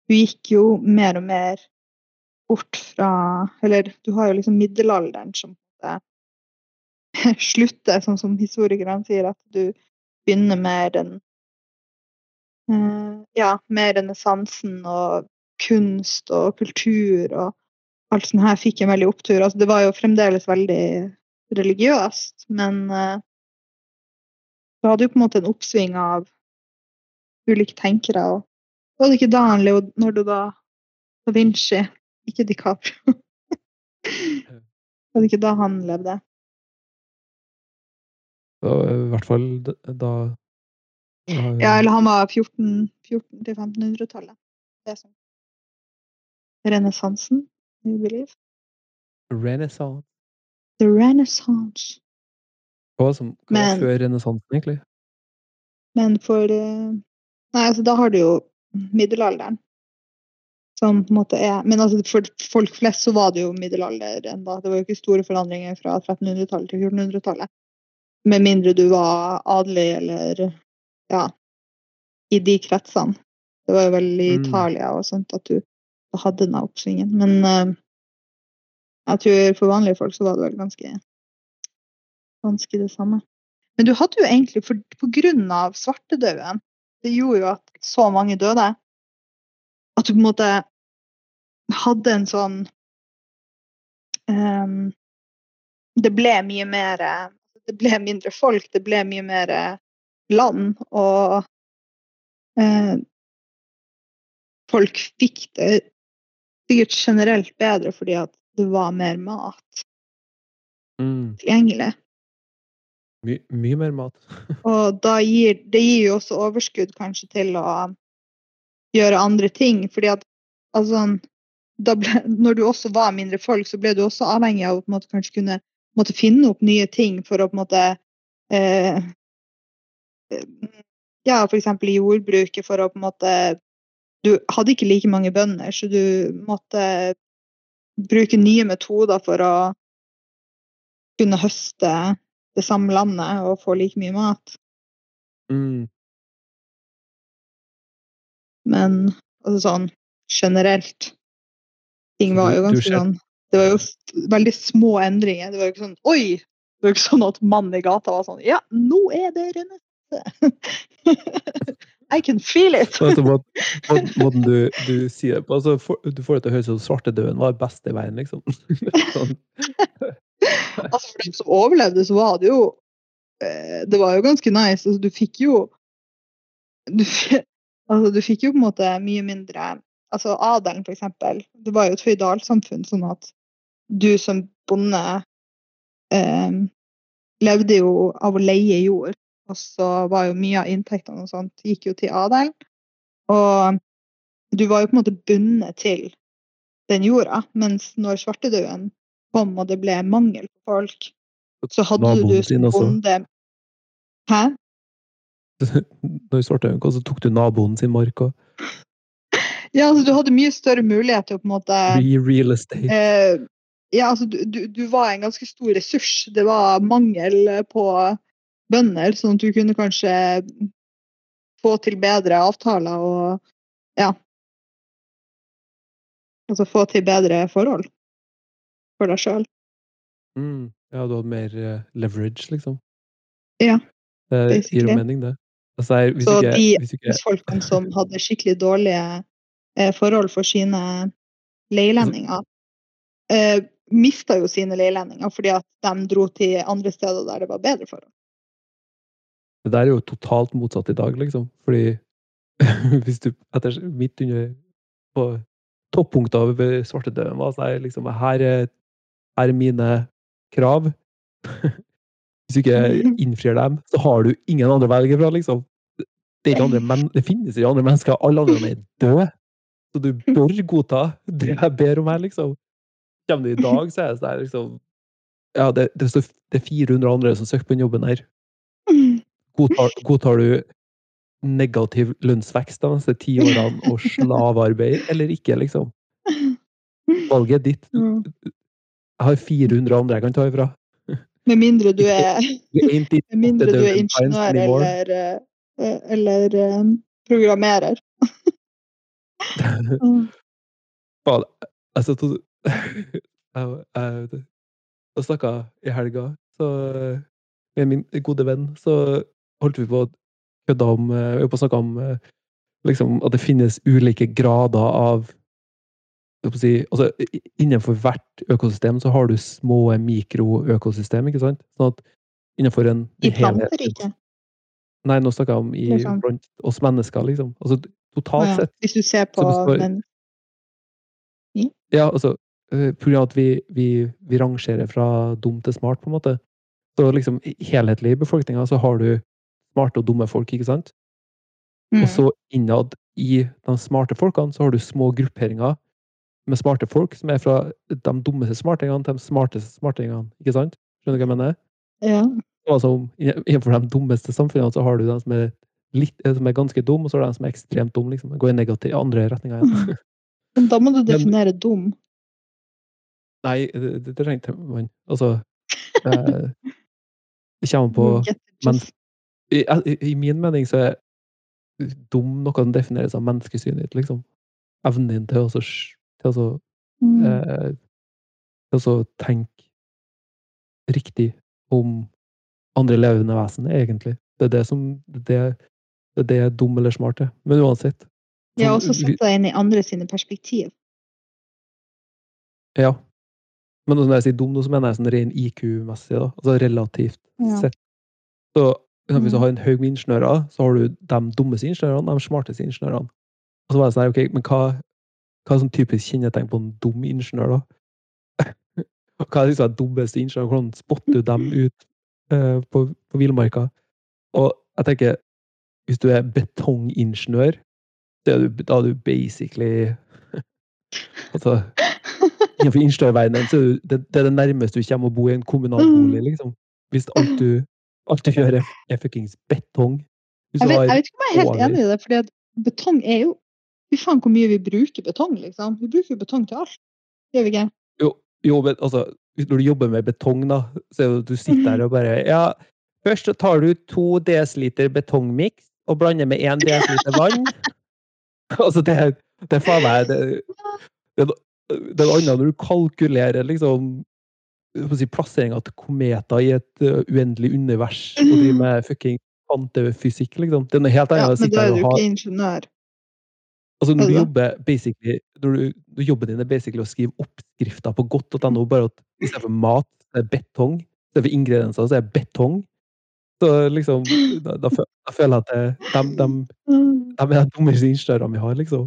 Du gikk jo mer og mer bort fra Eller du har jo liksom middelalderen som slutter, sånn som historikerne sier, at du begynner med den eh, Ja, med renessansen og kunst og kultur og alt sånt her fikk en veldig opptur. Altså, det var jo fremdeles veldig religiøst, men eh, du hadde jo på en måte en oppsving av ulike tenkere. Og var det ikke da Leonardo da Vinci, ikke DiCaprio Var det ikke da han levde? Da, I hvert fall da da- Ja, eller han var 14, 14 til 1500-tallet. Det er sånn. Renessansen, you believe? Renaissance. The Renaissance. Hva var, som, før renessansen, egentlig? Men for eh, Nei, altså da har du jo middelalderen. Som på en måte er Men altså for folk flest så var det jo middelalder enda. Det var jo ikke store forandringer fra 1300-tallet til 1400-tallet. Med mindre du var adelig eller ja, i de kretsene. Det var jo vel i Mm. Italia og sånt at du hadde den oppsvingen. Men uh, jeg tror for vanlige folk så var det vel ganske ganske det samme. Men du hadde jo egentlig, for, av svartedauden, det gjorde jo at så mange døde, at du på en måte hadde en sånn um, Det ble mye mer eh, Det ble mindre folk, det ble mye mer eh, land, og uh, folk fikk det sikkert generelt bedre fordi at det var mer mat Mm. tilgjengelig. My, mye mer mat. Og da gir, det gir jo også overskudd kanskje til å gjøre andre ting. fordi at altså, da ble, når du også var mindre folk, så ble du også avhengig av å på en måte, kanskje kunne måtte finne opp nye ting for å på en måte eh, eh, Ja, f.eks. i jordbruket for å på en måte Du hadde ikke like mange bønder, så du måtte bruke nye metoder for å kunne høste det samme landet og få like mye mat. Mm. Men altså sånn generelt Ting var jo ganske sånn Det var jo veldig små endringer. Det var jo ikke sånn Oi! Det var jo ikke sånn at mannen i gata var sånn Ja, nå er det renessanse! I can feel it! Så altså, må- må- måten du, du sier det på altså, for, Du får det til å høres ut som svartedauden var best i veien, liksom. sånn. altså For dem som overlevde, så var det jo eh, Det var jo ganske nice. Altså, du fikk jo du, altså, du fikk jo på en måte mye mindre Altså adelen, eksempel. Det var jo et føydalsamfunn, sånn at du som bonde eh, levde jo av å leie jord. Og så var jo mye av inntektene og sånt gikk jo til adelen. Og du var jo på en måte bundet til den jorda. Mens når svartedauden kom og det ble mangel på folk, så hadde du som bonde Hæ? Når svartedauden kom, så tok du naboen sin mark og Ja, altså du hadde mye større mulighet til å på en måte re real estate. eh, Ja, altså du, du, du var en ganske stor ressurs. Det var mangel på bønder, sånn at du kunne kanskje få til bedre avtaler og ja. Altså få til bedre forhold for deg sjøl. Mm. Ja, du hadde mer eh, leverage, liksom. Ja, Det gir jo mening, det. Altså, hvis Så ikke, de hvis ikke folkene som hadde skikkelig dårlige eh, forhold for sine leilendinger, eh, mista jo sine leilendinger fordi at de dro til andre steder der det var bedre forhold. Det der er jo totalt motsatt i dag, liksom. Fordi hvis du etter midt under på toppunktet av svartedauden var så er liksom her er, her er mine krav. Hvis du ikke innfrir dem, så har du ingen andre å velge fra, liksom. Det, det finnes ikke andre mennesker. Alle andre er døde. Så du bør godta det jeg ber om her, liksom. Kommer du i dag, så er det sånn liksom Ja, det, det, står, det er 400 andre som søker på den jobben her. Godtar, godtar du negativ lønnsvekst de neste ti årene og slavearbeid, eller ikke, liksom? Valget er ditt. Jeg har 400 andre jeg kan ta ifra. Med mindre du er, mindre du er ingeniør eller, eh, eller eh, programmerer. Faen, jeg, jeg, jeg snakka i helga så, med min gode venn, så holdt vi på å kødde om eh, Vi holdt på å snakke om eh, liksom, at det finnes ulike grader av jeg holdt på å si, altså, Innenfor hvert økosystem så har du små mikroøkosystem, ikke sant? Sånn at innenfor en I planter, ikke? Nei, nå snakker jeg om i, Liksom. blant oss mennesker, liksom. Altså totalt Å ja, sett Hvis du ser på Så består- men, Ja, altså eh, av at vi, vi, vi rangerer fra dum til smart, på en måte. Så liksom helhetlig i befolkninga så har du smarte og dumme folk, ikke sant? mm, Og så innad i de smarte folkene så har du små grupperinger med smarte folk, som er fra de dummeste smartingene til de smarteste smartingene, ikke sant? Skjønner du hva jeg mener? ja. Altså, innenfor de dummeste samfunnene så har du de som er, litt, eh, som er ganske dumme, og så har du de som er ekstremt dumme, liksom. Går i negativ andre retninger igjen. Men da må du definere dum. Nei, det, det, trenger man. Altså eh, Det kommer på men- i, i, min mening så er dum noe som defineres av menneskesynet ditt, liksom. Evnen din til å til å Mm. eh, til å tenke riktig om andre levende vesen, egentlig. Det er det som det, det er det dum eller smart er. Men uansett. Ja, har og så vi- sette deg inn i andre sine perspektiv. Ja. Men når jeg sier dum, så mener jeg sånn ren IQ-messig, da. Altså relativt Ja. sett. Så hvis du Mm. har en haug med ingeniører, så har du de dummeste ingeniørene de smarteste ingeniørene. Og så var det sånn her, ok, men hva, hva er sånn typisk kjennetegn på en dum ingeniør, da? hva er liksom den dummeste ingeniøren? Hvordan spotter du dem ut uh, på, på villmarka? Og jeg tenker, hvis du er betongingeniør, så er du, da er du basically Altså Innenfor ingeniørverdenen så er du- det, det er det nærmeste du kommer å bo i en kommunal bolig, liksom. Hvis alt du, alt du gjør, er, fuckings betong. Jeg vet, jeg vet ikke om jeg er helt over- enig i det, fordi betong er jo Fy faen hvor mye vi bruker betong, liksom. Vi bruker jo betong til alt. Gjør vi ikke? Jo, jo, men altså, når du jobber med betong, da, så er det at du sitter der og bare Ja, først så tar du to desiliter betongmiks og blander med én desiliter vann. altså, det er, det er faen meg det, det, det er annet når du kalkulerer liksom si, plasseringa til kometer i et uh, uendelig univers og driver med fucking kvantefysikk, liksom. Det er noe helt annet Ja, men da er du ikke ingeniør. Altså når du jobber basically når du, når Jobben din er basically å skrive oppskrifter på godt.no, bare at i stedet for mat, så er betong. I stedet for ingredienser, så er det betong. Så liksom Da, da, føl- da føler jeg at det, de, de, Mm. de er de dummeste ingeniørene vi har, liksom.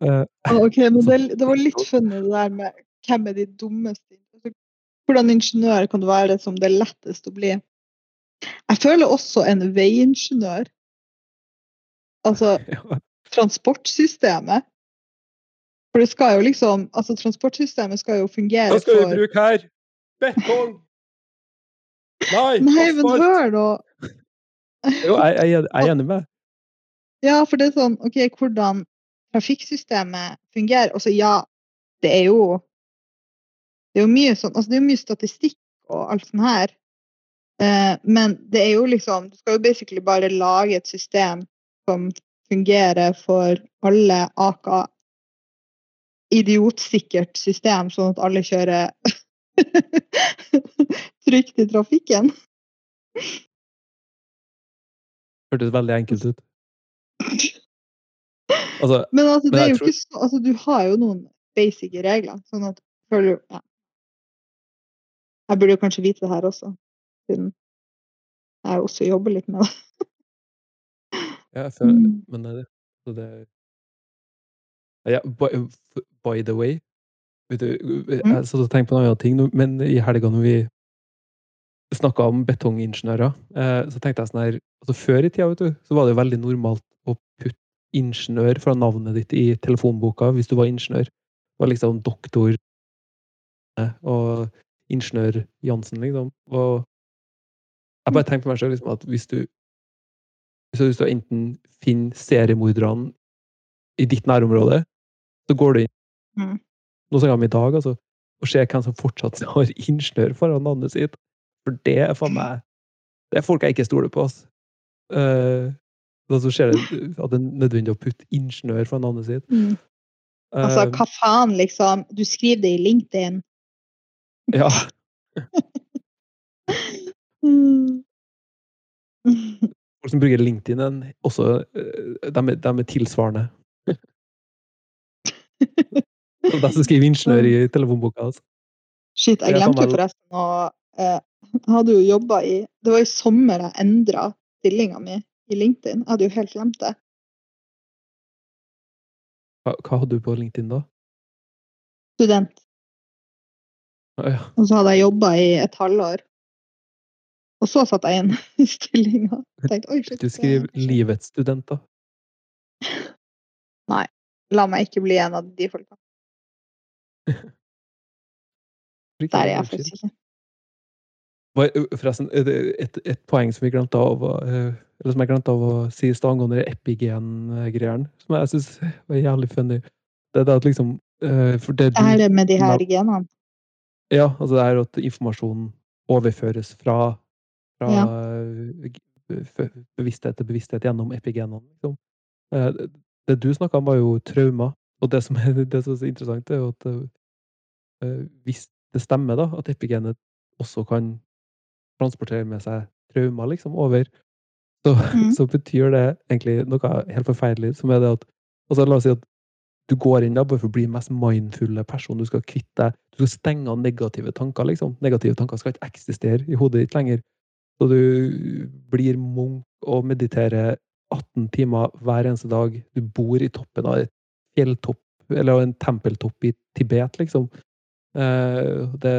Eh, Ah, ok, men det, det var litt funny det der med hvem er de dummeste Altså, Hvordan ingeniør kan du være det som det er lettest å bli? Jeg føler også en veiingeniør. Altså. transportsystemet. For det skal jo liksom Altså transportsystemet skal jo fungere for Hva skal vi for bruke her? Betong! Nei, Nei, men hør nå! Jo, jeg, jeg, jeg er enig med deg. Ja, for det er sånn OK, hvordan trafikksystemet fungerer. Altså ja, det er jo Det er jo mye sånn Altså det er jo mye statistikk og alt sånt her. Eh, men det er jo liksom Du skal jo basically bare lage et system som fungerer for alle, aka idiotsikkert system, sånn at alle kjører trygt i trafikken. Hørtes veldig enkelt ut. Altså, Men altså, det er jo tror- ikke så, altså, du har jo noen basic regler. Sånn at føler du ja. Jeg burde jo kanskje vite det her også, siden jeg også jobber litt med det. Ja, jeg føler, Mm. men det, så det ja, by, by the way vet du, Jeg Mm. satt og tenkte på en annen ting, nå, men i helga når vi snakka om betongingeniører, eh, så tenkte jeg sånn her altså Før i tida vet du, så var det jo veldig normalt å putte ingeniør fra navnet ditt i telefonboka hvis du var ingeniør. Det var liksom doktor eh, og ingeniør Jansen, liksom. Og jeg bare tenkte på meg sjøl liksom, at hvis du så hvis du enten finner seriemorderne i ditt nærområde, så går du inn Mm. noen ganger i dag, altså, og ser hvem som fortsatt har ingeniør foran navnet sitt. For det er faen meg Det er folk jeg ikke stoler på, altså. Uh, så skjer det at det er nødvendig å putte ingeniør foran navnet sitt. Altså, Eh, hva faen, liksom? Du skriver det i LinkedIn. ja. Mm. Folk som bruker LinkedIn, er også eh, de, er, de er tilsvarende. Og de som skriver ingeniør i telefonboka. Altså. Shit, jeg glemte jo forresten å eh, hadde jo jobba i Det var i sommer jeg endra stillinga mi i LinkedIn. Jeg hadde jo helt glemt det. Hva, hva hadde du på LinkedIn da? Student. Ah, ja. Og så hadde jeg jobba i et halvår. Og så satte jeg inn i stillinga. Du er skriver 'livets studenter'. La meg ikke bli en av de folka. Der er jeg faktisk ikke. Forresten, et, et poeng som vi glemte av eller som jeg glemte av å si i stad angående epigen-greiene, som jeg syns var jævlig funny. Det er at liksom For det det Er det med de her genene? Ja, altså det er at informasjonen overføres fra, fra Ja. eh, f- bevissthet til bevissthet gjennom epigenene. Liksom. Eh, det- du snakka om, var jo traumer. Og det som er, det som er så interessant, er jo at eh, hvis det stemmer, da, at epigenet også kan transportere med seg traumer liksom, over, så, mm. så betyr det egentlig noe helt forferdelig, som er det at altså, La oss si at du går inn da bare for å bli den mest mindfulle personen. Du skal kvitte deg Du skal stenge av negative tanker, liksom. Negative tanker skal ikke eksistere i hodet ditt lenger. Så du blir munk og mediterer 18 timer hver eneste dag. Du bor i toppen av et fjelltopp, eller en tempeltopp i Tibet, liksom. Eh, det,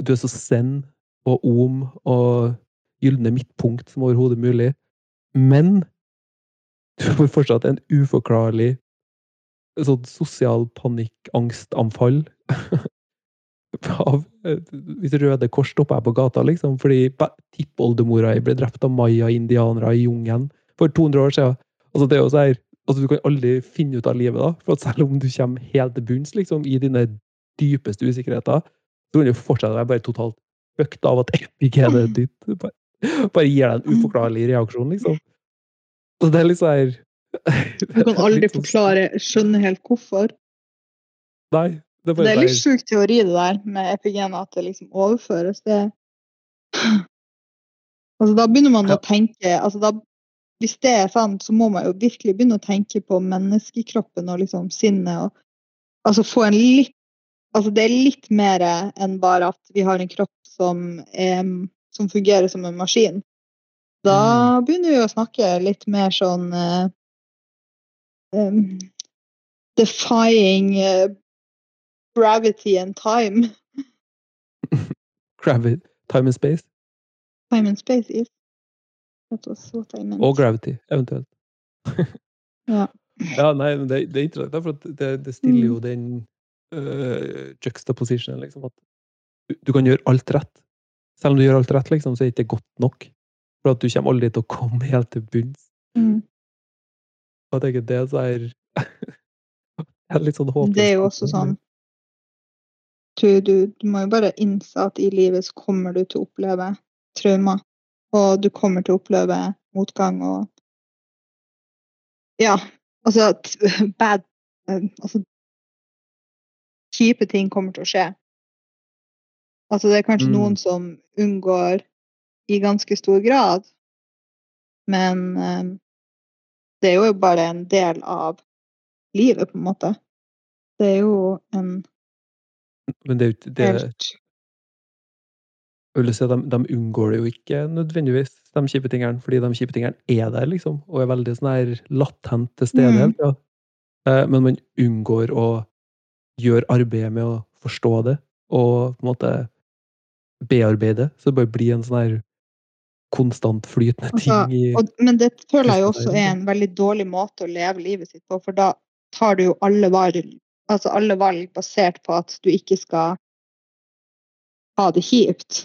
du er så zen og om og gylne midtpunkt som overhodet mulig. Men du får fortsatt en uforklarlig sånn sosial panikkangstanfall av eh, Hvis Røde Kors stopper jeg på gata, liksom, fordi tippoldemora mi ble drept av maya-indianere i jungelen for 200 år siden. Altså, det er jo så her, altså, du kan aldri finne ut av livet, da. For at selv om du kommer helt til bunns liksom, i dine dypeste usikkerheter, så kan du fortsette å være bare totalt fucked av at epigenet ditt bare, bare gir deg en uforklarlig reaksjon, liksom. Så det er litt sånn her Du kan aldri sånn- forklare, skjønne helt hvorfor. Nei. Det Det er litt sjuk teori det der med epigenet, at det liksom overføres. Det Altså, da begynner man Ja. å tenke altså da, Hvis det er sant, så må man jo virkelig begynne å tenke på menneskekroppen og liksom sinnet. Og, altså få en litt Altså det er litt mer enn bare at vi har en kropp som, er, som fungerer som en maskin. Da begynner vi å snakke litt mer sånn uh, um, Defying eh, gravity and time. Gravity, time and space. Time and space yes. That was what I meant. Og gravity, eventuelt. Ja. Ja, nei, men det, det er interessant, for det, det stiller Mm. jo den uh, juxtapositionen, liksom, at du, du kan gjøre alt rett. Selv om du gjør alt rett, liksom, så er det ikke godt nok. For at du kommer aldri til å komme helt til bunns. Mm. Og jeg tenker det så er er litt sånn håpløst. Det er jo også sånn du, du, du må jo bare innse at i livet så kommer du til å oppleve traumer. Og du kommer til å oppleve motgang og Ja, altså bad Altså kjipe ting kommer til å skje. Altså det er kanskje Mm. noen som unngår i ganske stor grad, men um, det er jo bare en del av livet, på en måte. Det er jo en Men det er jo ikke det Jeg vil si de, de unngår det jo ikke nødvendigvis, de kjipe tingene, fordi de kjipe tingene er der, liksom, og er veldig sånn her latent til stede Mm. hele tida. Ja. Men man unngår å gjøre arbeidet med å forstå det, og på en måte bearbeide, så det bare blir en sånn her konstant flytende Altså, ting i Og, men det føler jeg jo også er en veldig dårlig måte å leve livet sitt på, for da tar du jo alle valg, altså alle valg basert på at du ikke skal ha det kjipt.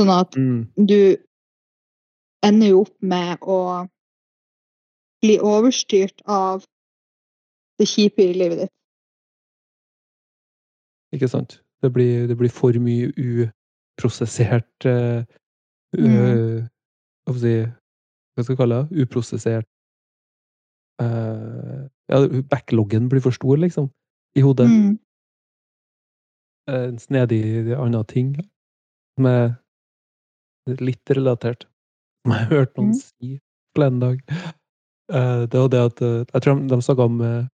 Sånn at mm, du ender jo opp med å bli overstyrt av det kjipe i livet ditt. Ikke sant? Det blir, det blir for mye uprosessert uh, Mm. Hva skal jeg kalle det? Uprosessert eh, Ja, backloggen blir for stor, liksom, i hodet. Mm. Eh, En snedig annen ting som er litt relatert, som jeg har hørt noen Mm. si en dag. Eh, Det var det at eh, Jeg tror de, snakka om jeg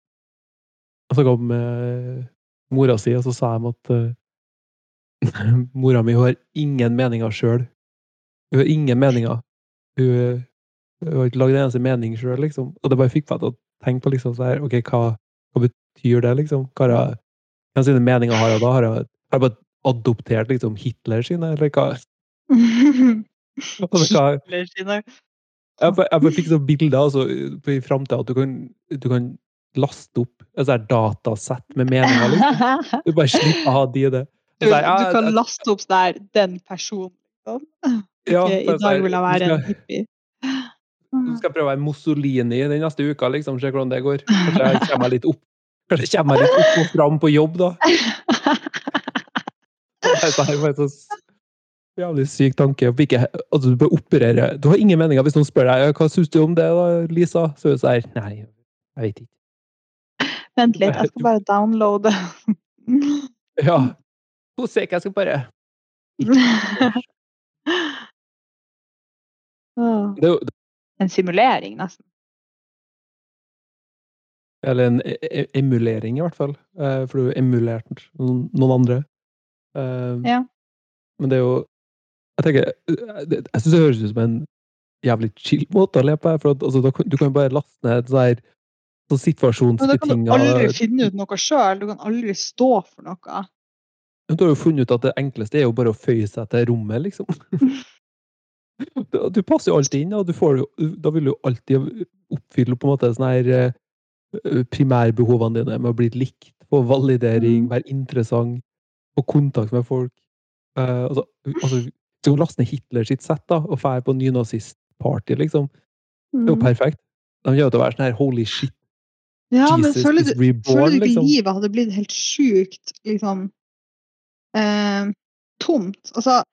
De snakket om eh, mora si, og så sa de at eh, mora mi har ingen meninger sjøl. Hun har ingen meninger. Hun, eh, hun har ikke lagd en eneste mening sjøl, liksom. Og det bare fikk meg til å tenke på liksom så her, ok, hva, hva betyr det, liksom? Hva jeg- hvem sine meninger har jeg da? Har jeg, har jeg bare adoptert liksom Hitler sine, eller hva? Altså, hva Hitler sine. jeg, bare- jeg bare fikk sånne bilder altså, i framtida at du kan, du kan laste opp et sånt datasett med meninger, liksom. Du bare slipper å ha de i det. Du, du kan laste opp sånn der, den personen. Okay, ja, I dag sånn vil jeg være en hippie. Nå skal jeg prøve å være Mussolini den neste uka, liksom. Se hvordan det går. Kanskje jeg kommer litt opp Kanskje jeg kommer litt opp og fram på jobb, da. Det så her bare så jævlig syk tanke. Ikke, altså, du bør operere Du har ingen meninger hvis noen spør deg hva syns du om det, da, Lisa. Så er det sånn Nei, jeg vet ikke. Vent litt, jeg skal bare downloade. Ja. To sek, jeg skal bare det jo en simulering, nesten. Eller en e e emulering, i hvert fall. Eh, For du har emulert noen, andre. Eh, Ja. Men det er jo Jeg tenker eh, Jeg syns det høres ut som en jævlig chill måte å leve på. For at, altså, du kan jo bare laste ned sånn så kan du situasjonsbetinga aldri finne ut noe sjøl. Du kan aldri stå for noe. Du har jo funnet ut at det enkleste er jo bare å føye seg til rommet, liksom. Du, passer jo alltid inn, og du får da vil du alltid oppfylle på en måte sånne her eh, primærbehovene dine med å bli likt, få validering, Mm. være interessant, få kontakt med folk. Uh, altså, altså, så laste ned Hitler sitt sett da, og dra på nynazistparty, liksom. Det er jo Mm. perfekt. De kommer til å være sånn her holy shit, Ja, men Jesus føler is du, reborn, føler du ikke liksom. livet hadde blitt helt sjukt liksom eh, tomt? Altså,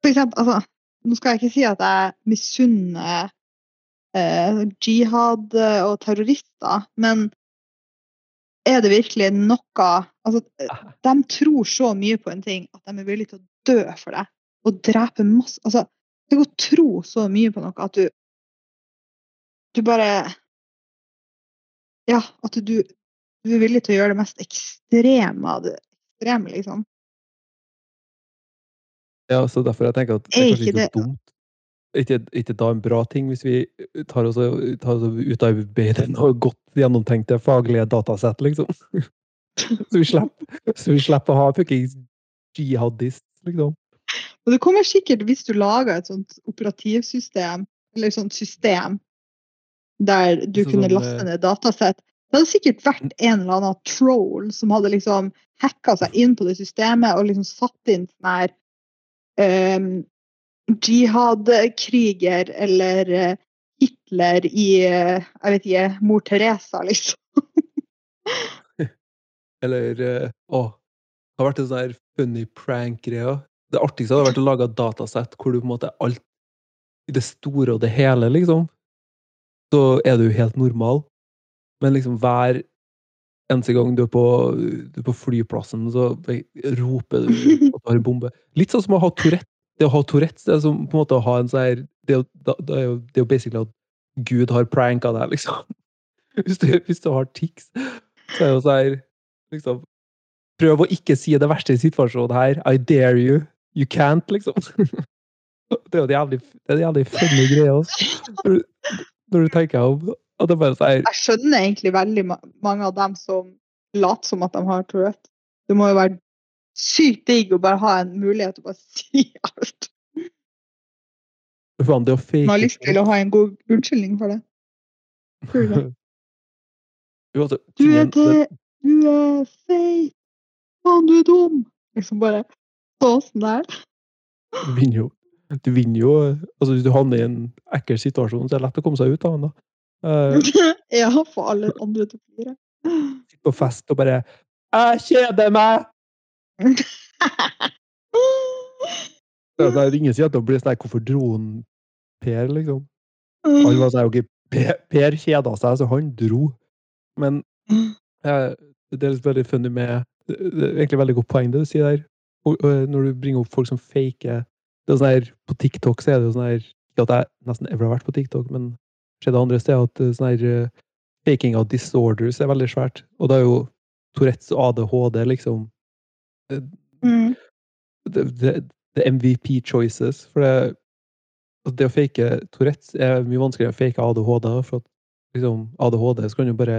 for eksempel altså, Nå skal jeg ikke si at jeg misunner eh, jihad og terrorister, men er det virkelig noe altså, De tror så mye på en ting at de er villige til å dø for det. Og drepe masse altså, Tenk å tro så mye på noe at du Du bare Ja, at du, du er villig til å gjøre det mest ekstreme av det ekstreme, liksom. Ja, så derfor jeg tenker at det Er kanskje ikke så dumt. Ikke, ikke da en bra ting hvis vi tar oss, tar oss utarbeider noe godt gjennomtenkte faglige datasett, liksom. Så vi slipper, så vi slipper å ha fuckings jihadist, liksom. Og det kommer sikkert, hvis du lager et sånt operativsystem, eller et sånt system, der du så kunne sånn, laste eh, ned datasett, det hadde sikkert vært en eller annen troll som hadde liksom hacka seg inn på det systemet og liksom satt inn sånn her um, jihadkriger eller eh, Hitler i eh, jeg vet ikke, mor Teresa, liksom. Eller eh, Å, det har vært en sånn her funny prank-greie. Det artigste hadde vært å lage et datasett hvor du på en måte alt i det store og det hele, liksom, så er du helt normal. Men liksom hver eneste gang du er på, du er på flyplassen, så roper du at du har en bombe. Litt sånn som å ha Tourette. Det å ha Tourettes det er som på en måte å ha en sånn her Det det det er jo basically at Gud har pranka deg, liksom. Hvis du, hvis du har tics, så er det jo sånn her liksom, Prøv å ikke si det verste i situasjonen her. I dare you. You can't, liksom. Det er jo en jævlig, det er en jævlig funny greie, altså. Når, du- når du tenker om Jeg skjønner egentlig veldig ma mange av dem som later som at de har Tourette. Det må jo være sykt digg å bare ha en mulighet til å bare si alt. Man har lyst til å ha en god unnskyldning for det. Du det? Altså, Du er til Du er feit. Faen, du er dum. Liksom bare sånn der. Du vinner jo. Du vinner jo altså Hvis du havner i en ekkel situasjon, så er det lett å komme seg ut av den. da. Eh, ja, få alle andre til å flire. Sitte på fest og bare 'Jeg kjeder meg!' Det er det ingen sier at det blir sånn 'Hvorfor dro han Per?' liksom. Han var sånn, okay, Per, per kjeda seg, så han dro. Men eh, det er veldig funny med Det det er egentlig veldig godt poeng det du sier der. Og, og når du bringer opp folk som faker det er sånn her, På TikTok så er det jo sånn her Ikke at jeg nesten ever har vært på TikTok, men skjedde andre steder at er sånn her eh, faking av disorders er veldig svært. Og da er jo Tourettes og ADHD liksom Mm. det, det, det MVP choices. For det, altså det å fake Tourettes er mye vanskeligere å fake ADHD. For at liksom, ADHD så kan du bare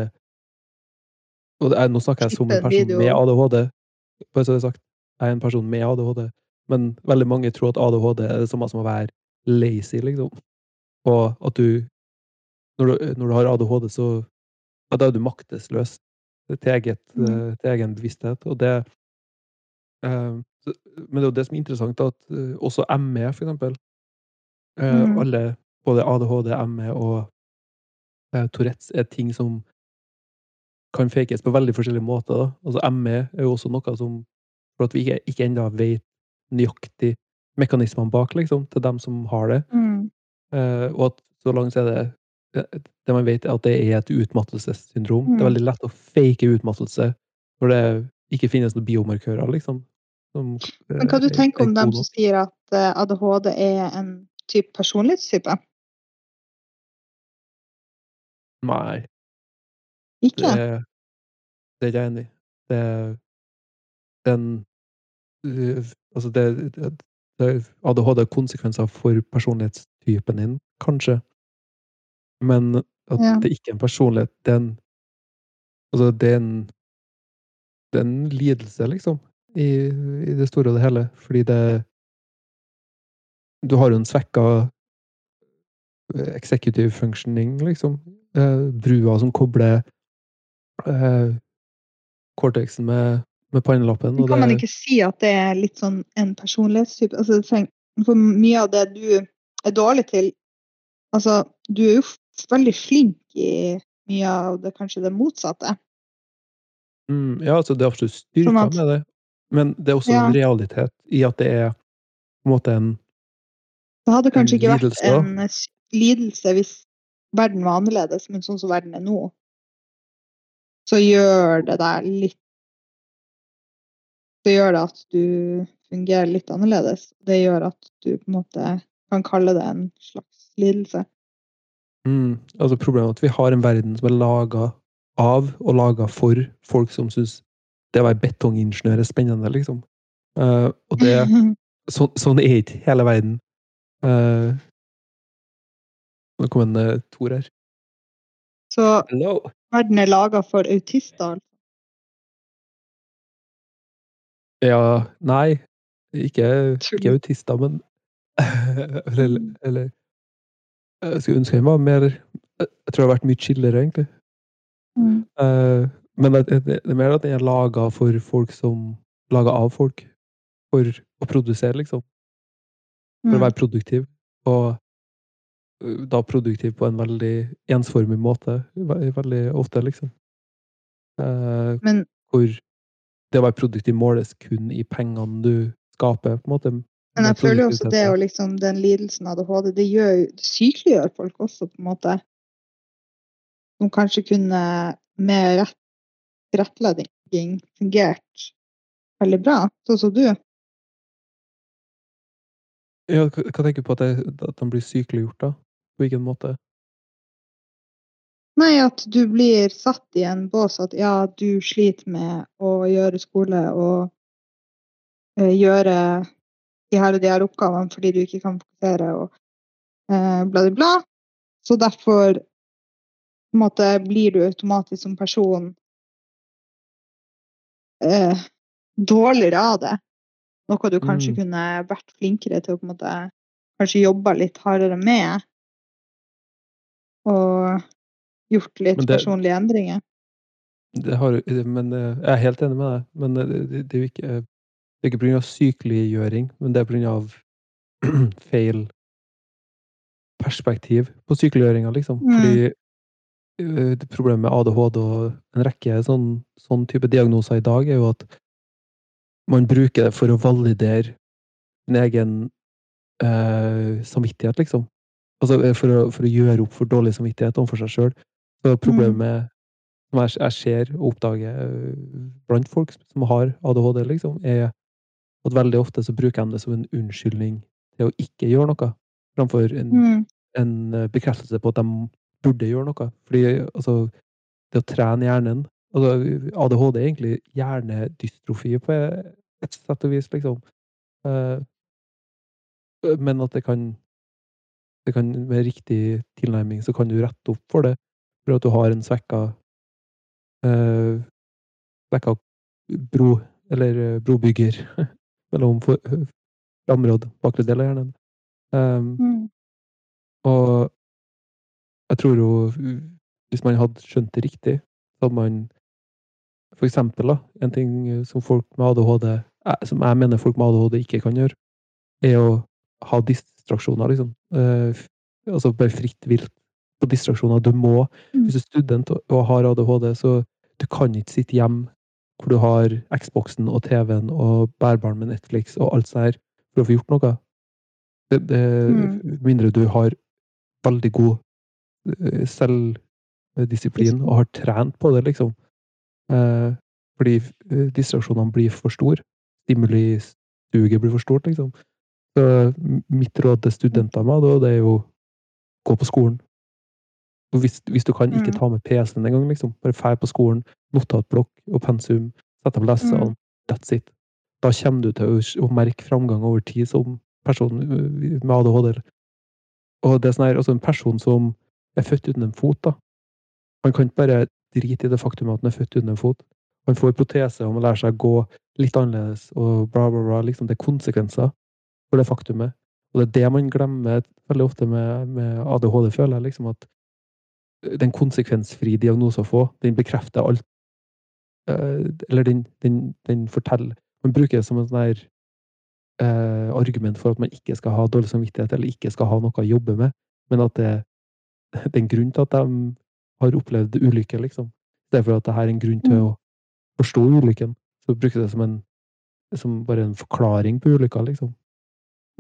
og det er, Nå snakker jeg som en person med ADHD. Bare så det er sagt. Jeg er en person med ADHD. Men veldig mange tror at ADHD er det samme som å være lazy, liksom. Og at du Når du, når du har ADHD, så ja, da er du maktesløs til, eget, Mm. eh, til egen bevissthet. Og det eh, Men det er jo det som er interessant, at eh, også ME, for eksempel eh, Mm. Alle, både ADHD, ME og eh, Tourettes, er ting som kan fakes på veldig forskjellige måter. Da. Altså ME er jo også noe som For at vi ikke, ikke ennå vet nøyaktig mekanismene bak, liksom, til dem som har det. Mm. Eh, og at så langt er det det- man vet, er at det er et utmattelsessyndrom. Det er Mm. veldig lett å fake utmattelse når det ikke finnes noen biomarkører, liksom. Som, eh, Men hva du er- tenker er om dem som sier at eh, ADHD er en type personlighetstype? Nei, Ikke? det, det er ikke jeg enig i. Det er den øh, Altså, det, det, det ADHD har konsekvenser for personlighetstypen din, kanskje. Men at Ja. det ikke er en personlighet, det er en Altså, det er en Det er en lidelse, liksom, i, i det store og det hele. Fordi det Du har jo en svekka eh, executive functioning, liksom. Eh, brua som kobler eh, cortexen med, med pannelappen. Kan man ikke si at det er litt sånn en personlighetstype? Altså, for mye av det du er dårlig til Altså, du er jo veldig flink i mye av det kanskje det motsatte. mm, ja, altså, det er absolutt styrka Sånn at- med det, men det er også Ja. en realitet i at det er på en måte en Det hadde kanskje ikke vært lidelse, en lidelse hvis verden var annerledes, men sånn som verden er nå, så gjør det deg litt Så gjør det at du fungerer litt annerledes. Det gjør at du på en måte kan kalle det en slags lidelse. Mm, altså Problemet er at vi har en verden som er laga av og laga for folk som syns det å være betongingeniør er spennende, liksom. Uh, og det så, sånn er ikke hele verden. Uh, nå kom en uh, Tor her. Så Hello! verden er laga for autister. altså. Ja, nei. Ikke, ikke autister, men eller, eller Jeg skulle ønske jeg var mer Jeg jeg tror det har vært mye chillere, egentlig. Mm. Eh, men det, er mer at den er laga for folk som Laga av folk. For å produsere, liksom. For å Mm. være produktiv. Og da produktiv på en veldig ensformig måte. Veldig ofte, liksom. Eh, Men hvor det å være produktiv måles kun i pengene du skaper, på en måte. Men jeg føler jo også det og liksom den lidelsen ADHD, det gjør det sykeliggjør folk også, på en måte. Som kanskje kunne med rett tilrettelegging fungert veldig bra, sånn som du. Ja, hva tenker du på at, det, at de blir sykeliggjort, da? På hvilken måte? Nei, at du blir satt i en bås at ja, du sliter med å gjøre skole og eh, gjøre de her og de her oppgavene fordi du ikke kan fokusere og eh, bla, bla, bla. Så derfor måte blir du automatisk som person eh, dårligere av det. Noe du kanskje Mm. kunne vært flinkere til å på en måte kanskje jobba litt hardere med. Og gjort litt det- personlige endringer. Det har, men eh, jeg er helt enig med deg, men det, det, det er jo ikke det er ikke pga. sykeliggjøring, men det er pga. feil perspektiv på sykeliggjøringa, liksom. Mm. Fordi eh, det problemet med ADHD og en rekke sånn, sånn type diagnoser i dag, er jo at man bruker det for å validere sin egen eh, samvittighet, liksom. Altså eh, for å, for å gjøre opp for dårlig samvittighet overfor seg sjøl. Så problemet som jeg, jeg ser og oppdager eh, blant folk som har ADHD, liksom, er at veldig ofte så bruker de det som en unnskyldning til å ikke gjøre noe, framfor en, Mm. en eh, bekreftelse på at de burde gjøre noe. Fordi altså, det å trene hjernen altså, ADHD er egentlig hjernedystrofi på et sett og vis, liksom. Eh, men at det kan det kan med riktig tilnærming så kan du rette opp for det, for at du har en svekka eh, svekka bro, eller brobygger mellom framråd framre og bakre del av hjernen. Um, Mm. og jeg tror jo Hvis man hadde skjønt det riktig, så hadde man for eksempel da, en ting som folk med ADHD eh, Som jeg mener folk med ADHD ikke kan gjøre, er å ha distraksjoner, liksom. Uh, altså bare fritt vilt på distraksjoner. Du må, Mm. hvis du er student og har ADHD, så du kan ikke sitte hjemme hvor du har Xboxen og TV-en og bærbaren med Netflix og alt sånt her for å få gjort noe. Det, det, Mm. mindre du har veldig god eh, selvdisiplin og har trent på det, liksom. Eh, fordi eh, distraksjonene blir for store. Stimulistuget blir for stort, liksom. Så mitt råd til studenter med da, det er jo gå på skolen. Hvis, hvis du kan ikke Mm. ta med PC-en engang, liksom, bare fær på skolen, notatblokk og pensum, sett opp lesesalen, Mm. that's it. Da kommer du til å, å merke framgang over tid som person øh, med ADHD. Og det er sånn her, altså en person som er født uten en fot, da. Han kan ikke bare drite i det faktum at han er født uten en fot. Han får protese og må lære seg å gå litt annerledes og bla, bla, bla. Liksom, det er konsekvenser for det faktumet. Og det er det man glemmer veldig ofte med, med ADHD, føler jeg. liksom at den konsekvensfrie diagnosen å få, den bekrefter alt. Eh, Eller den, den, den forteller Man bruker det som en sånn eh, argument for at man ikke skal ha dårlig samvittighet, eller ikke skal ha noe å jobbe med, men at det, det er en grunn til at de har opplevd ulykke, liksom. Det er for at det her er en grunn til Mm. å forstå ulykken. Så bruker det som, en, som bare en forklaring på ulykka, liksom.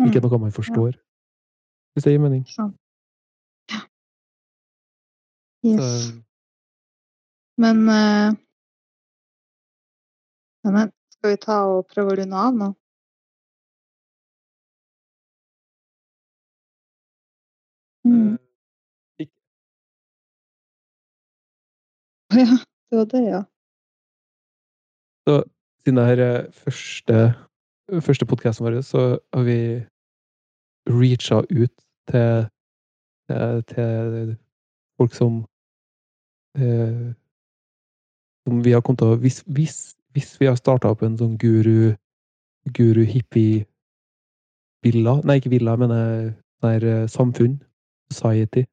Ikke Mm. noe man forstår. Hvis det gir mening. Sant. Ja. Så, Men uh, men, skal vi ta og prøve å runde av nå? Mm. eh, Ja, det var det, ja. Så siden det her er første, første podkasten vår, så har vi reacha ut til, til, til folk som eh, Som vi har kommet til å Hvis, hvis, hvis vi har starta opp en sånn guru hippie villa Nei, ikke villa, men mener sånn her eh, samfunn. Society.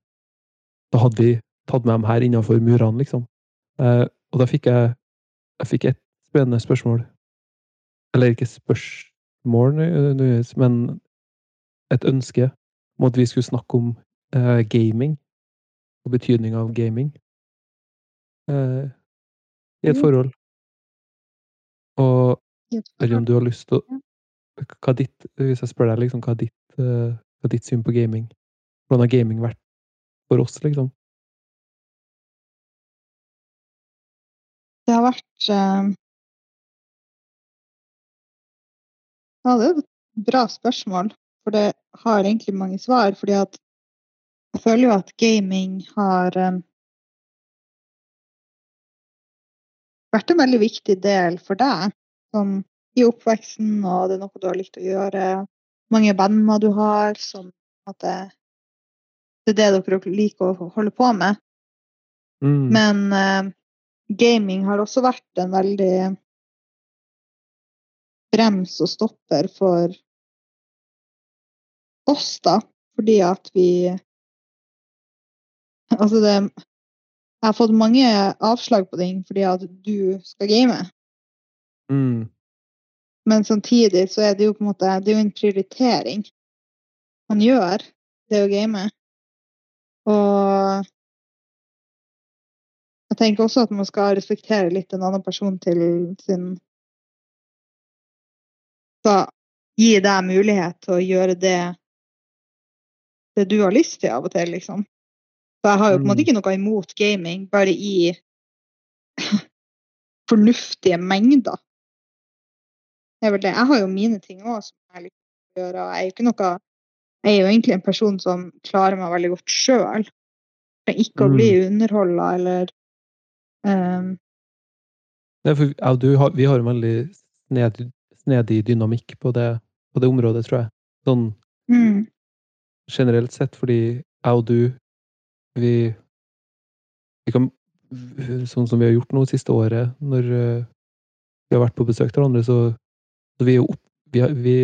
Da hadde vi tatt med dem her innenfor murene, liksom. Eh, og da fikk jeg jeg fikk et spennende spørsmål. Eller ikke spørsmål, men et ønske om at vi skulle snakke om eh, gaming. Og betydninga av gaming. Eh, I et forhold. Og eller om du har lyst til å hva ditt, hvis jeg spør deg liksom, hva er ditt, uh, hva er ditt syn på gaming? Hvordan har gaming vært for oss, liksom? Det har vært uh... Ja, det er et bra spørsmål, for det har egentlig mange svar. fordi at jeg føler jo at gaming har eh, vært en veldig viktig del for deg som i oppveksten, og det er noe du har likt å gjøre. Mange venner du har som at det, det er det dere liker å holde på med. Mm. Men uh, gaming har også vært en veldig brems og stopper for oss, da. Fordi at vi Altså, det Jeg har fått mange avslag på den fordi at du skal game. Mm. Men samtidig så er det jo på en måte Det er jo en prioritering man gjør, det å game. Og jeg tenker også at man skal respektere litt en annen person til sin Skal gi deg mulighet til å gjøre det det du har lyst til av og til, liksom. Så jeg har jo på en måte Mm. ikke noe imot gaming, bare i fornuftige mengder. Det er vel det. Jeg har jo mine ting òg som jeg liker å gjøre. Jeg er jo ikke noe Jeg er jo egentlig en person som klarer meg veldig godt sjøl. Ikke å bli underholda eller um... Nei, for ja, du vi har en veldig snedig, snedig dynamikk på det, på det området, tror jeg. Sånn mm, generelt sett, fordi jeg og du, vi, vi kan Sånn som vi har gjort nå siste året, når eh, vi har vært på besøk til hverandre, så, så vi opp, vi, har, vi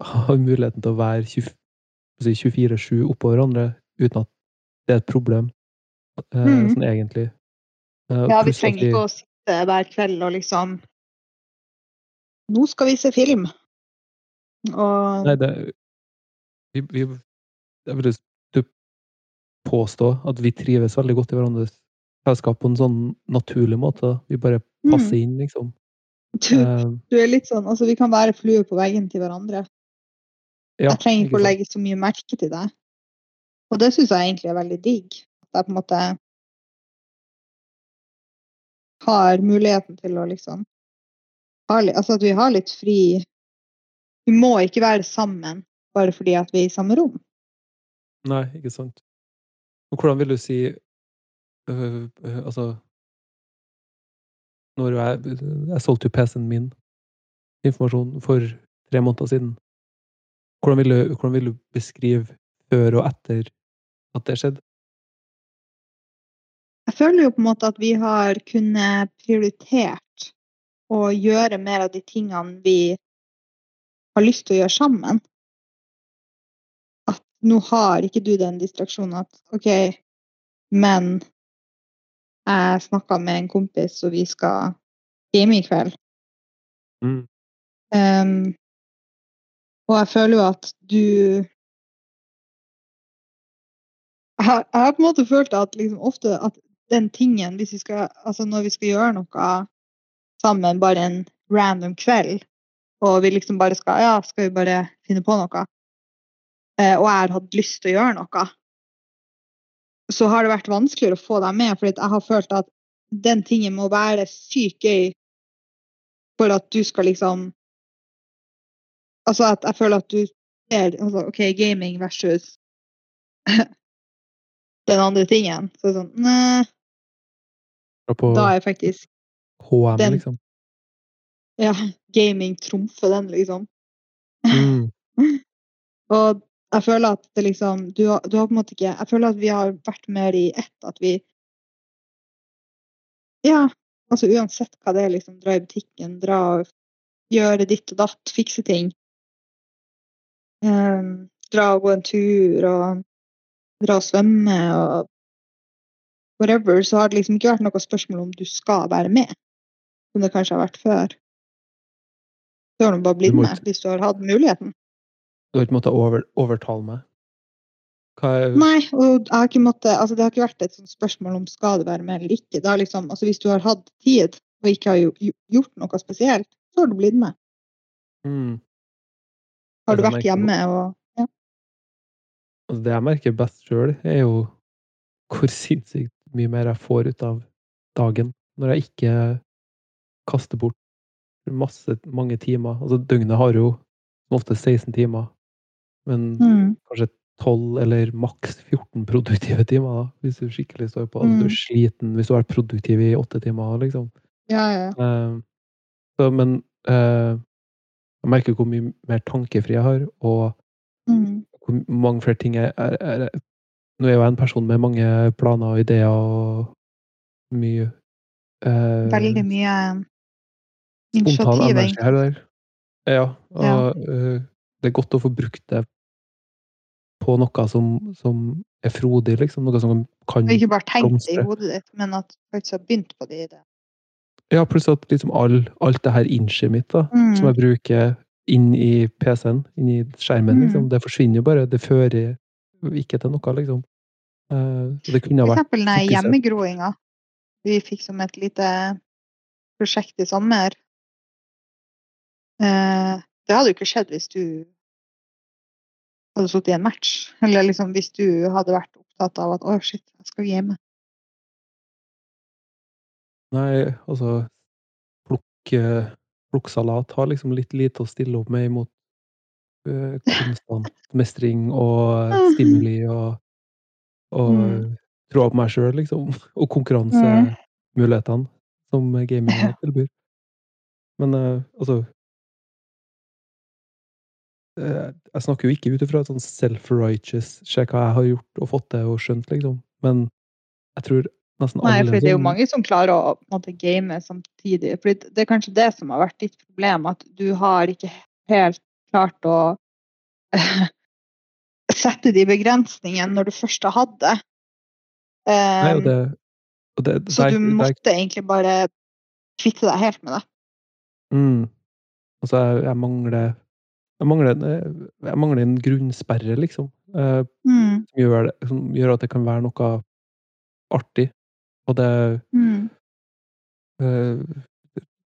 har muligheten til å være 24-7 oppå hverandre uten at det er et problem, eh, Mm. sånn egentlig. Eh, Ja, vi trenger ikke å sitte hver kveld og liksom Nå skal vi se film. Og Nei, det vi, vi, Jeg vil påstå at vi trives veldig godt i hverandres selskap på en sånn naturlig måte. Vi bare passer Mm. inn, liksom. du, Eh, du er litt sånn Altså, vi kan være fluer på veggen til hverandre. ja, jeg trenger ikke å legge så mye merke til deg. Og det syns jeg egentlig er veldig digg. At jeg på en måte har muligheten til å liksom ha Altså at vi har litt fri Vi må ikke være sammen bare fordi at vi er i samme rom. Nei, ikke sant. Hvordan vil du si øh, øh, Altså Når jeg, jeg solgte jo PC-en min, informasjon, for tre måneder siden. Hvordan vil, du, hvordan vil du beskrive før og etter at det skjedde? Jeg føler jo på en måte at vi har kunnet prioritert å gjøre mer av de tingene vi har lyst til å gjøre sammen. Nå har ikke du den distraksjonen at OK, men jeg snakka med en kompis, og vi skal game i kveld. Mm. Um, og jeg føler jo at du jeg har, jeg har på en måte følt at liksom ofte at den tingen, hvis vi skal, altså når vi skal gjøre noe sammen, bare en random kveld, og vi liksom bare skal Ja, skal vi bare finne på noe? Eh, og jeg har hatt lyst til å gjøre noe. Så har det vært vanskeligere å få deg med, fordi jeg har følt at den tingen må være sykt gøy for at du skal liksom Altså at jeg føler at du ser altså, OK, gaming versus den andre tingen. Så det er sånn Nei, da er jeg faktisk HM, den- liksom. ja, gaming trumfer den, liksom. Mm. Og jeg føler at det liksom du har, du har på en måte ikke Jeg føler at vi har vært mer i ett. At vi Ja, altså uansett hva det er, liksom. Dra i butikken, dra og gjøre ditt og datt, fikse ting. Um, dra og gå en tur og dra og svømme og whatever. Så har det liksom ikke vært noe spørsmål om du skal være med, som det kanskje har vært før. Du har nå bare blitt med hvis du har hatt muligheten. Du har ikke måttet over, overtale meg? Er Nei, og jeg har ikke måttet, altså det har ikke vært et sånt spørsmål om skal du være med eller ikke. Liksom, altså hvis du har hatt tid og ikke har gjort noe spesielt, så har du blitt med. mm. Har du vært hjemme og ja. Altså, det jeg merker best sjøl, er jo hvor sinnssykt mye mer jeg får ut av dagen når jeg ikke kaster bort masse, mange timer. Altså, døgnet har jo som ofte 16 timer, men Mm. kanskje 12 eller maks 14 produktive timer, da, hvis du skikkelig står på. Altså, du Mm. er sliten hvis du har vært produktiv i åtte timer, liksom. Ja, ja. Eh, så, men uh, jeg merker hvor mye mer tankefri jeg har, og Mm. hvor mange flere ting jeg er, er, Nå er jeg jo en person med mange planer og ideer og mye uh, Veldig mye initiativ, energi egentlig. her og der. Ja, og Ja. det er godt å få brukt det på noe som, som er frodig, liksom. Noe som kan ikke bare tenkt det i hodet ditt, men at du faktisk har begynt på det i det. Ja, pluss at liksom all, alt det her inchet mitt, da, Mm. som jeg bruker inn i PC-en, inn i skjermen, Mm. liksom, det forsvinner jo bare. Det fører ikke til noe, liksom. Uh, det kunne For eksempel den hjemmegroinga vi fikk som et lite prosjekt i sommer. Uh, det hadde jo ikke skjedd hvis du hadde sittet i en match. Eller liksom hvis du hadde vært opptatt av at å, shit, jeg skal hjem. Nei, altså plukk, salat Plukksalat har liksom litt lite å stille opp med imot uh, konstant mestring og stimuli og, og Mm. tro på meg sjøl, liksom. Og konkurransemulighetene som gaming tilbyr. Men uh, altså eh, Jeg snakker jo ikke ut ifra et sånn self-righteous Se hva jeg har gjort og fått til og skjønt, liksom. Men jeg tror nesten Nei, alle for det er jo mange som klarer å måte, game samtidig. For det er kanskje det som har vært ditt problem, at du har ikke helt klart å sette de begrensningene når du først har hatt det. Nei, og Um, det, og det så der- du måtte egentlig bare kvitte deg helt med det. Mm. Altså, jeg, jeg mangler jeg mangler, en- jeg mangler en grunnsperre, liksom. eh, Mm, som, gjør det, som gjør at det kan være noe artig. Og det mm, eh,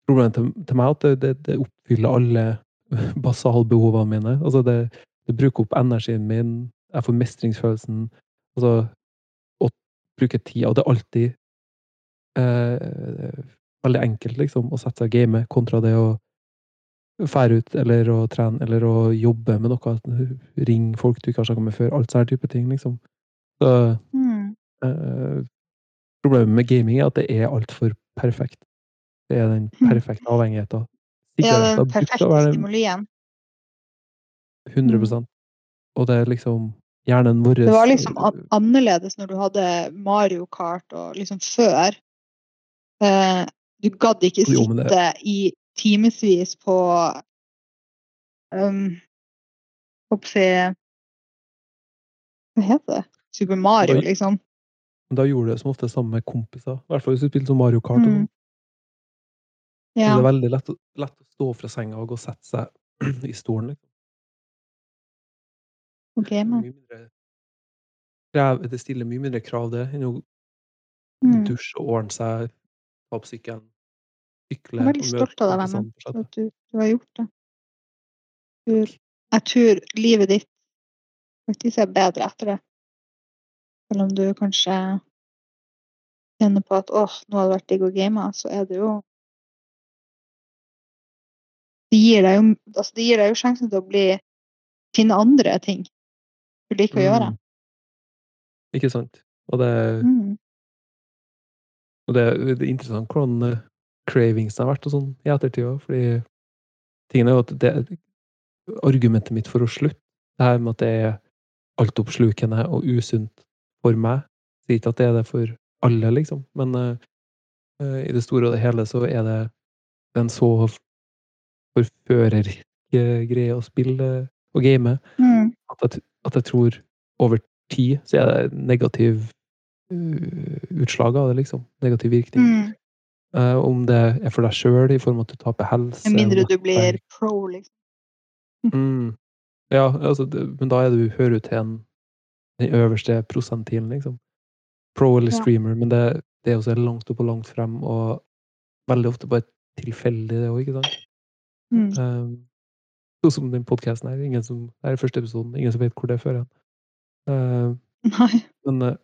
Problemet til, til meg er at det, det, det oppfyller alle basalbehovene mine. Altså, det, det bruker opp energien min. Jeg får mestringsfølelsen. Altså, å bruke tid. Og det er alltid eh, veldig enkelt, liksom, å sette seg og game kontra det å fære ut eller å trene eller å jobbe med noe. Ring folk du ikke har snakka med før. Alt sånne type ting, liksom. Så mm. eh, Problemet med gaming er at det er altfor perfekt. Det er den Mm. perfekte avhengigheten. Ja, den perfekte stimulien. 100% Og det er liksom hjernen vår Det var liksom annerledes når du hadde Mario Kart og liksom før. Eh, du gadd ikke Jo, sitte i timevis på um, Hva heter det? Super Mario, liksom. Men da gjorde du det som ofte sammen med kompiser. I hvert fall hvis du spilte som Mario Kart. Mm. Ja. Så det er veldig lett, lett å stå fra senga og gå og sette seg i stolen. Liksom. Okay, krev, det stiller mye mindre krav, det, enn å Mm. dusje og ordne seg, ta opp sykkelen, sykle Jeg er veldig stolt av deg, vennen, for at du, du har gjort det. Jeg tror livet ditt faktisk er bedre etter det. Selv om du kanskje kjenner på at åh, nå hadde det vært digg å game, så er det jo Det gir deg jo, altså det gir deg jo sjansen til å bli finne andre ting du liker å gjøre. Mm. Ikke sant? Og det, Mm. og det, det er interessant hvordan eh, cravingsen har vært og sånn i ettertid òg, fordi tingen er jo at det Argumentet mitt for å slutte, det her med at det er altoppslukende og usunt for meg, sier ikke at det er det for alle, liksom, men eh, eh, i det store og det hele så er det en så forførerisk eh, greie å spille og game Mm. at jeg, at jeg tror over tid så er det negativ uh, utslag av det, liksom. Negativ virkning. Mm. Eh, om det er for deg sjøl, i form av at du taper helse Med mindre du blir pro, liksom. mm. Ja, altså, men da er du, hører du til en, den øverste prosentilen, liksom. Pro eller Ja. streamer, men det, det er også langt opp og langt frem, og veldig ofte bare tilfeldig, det òg, ikke sant? Mm. Um, Sånn som den podkasten her. Ingen som, det er første episoden. Ingen som vet hvor det fører hen. Uh, men, eh,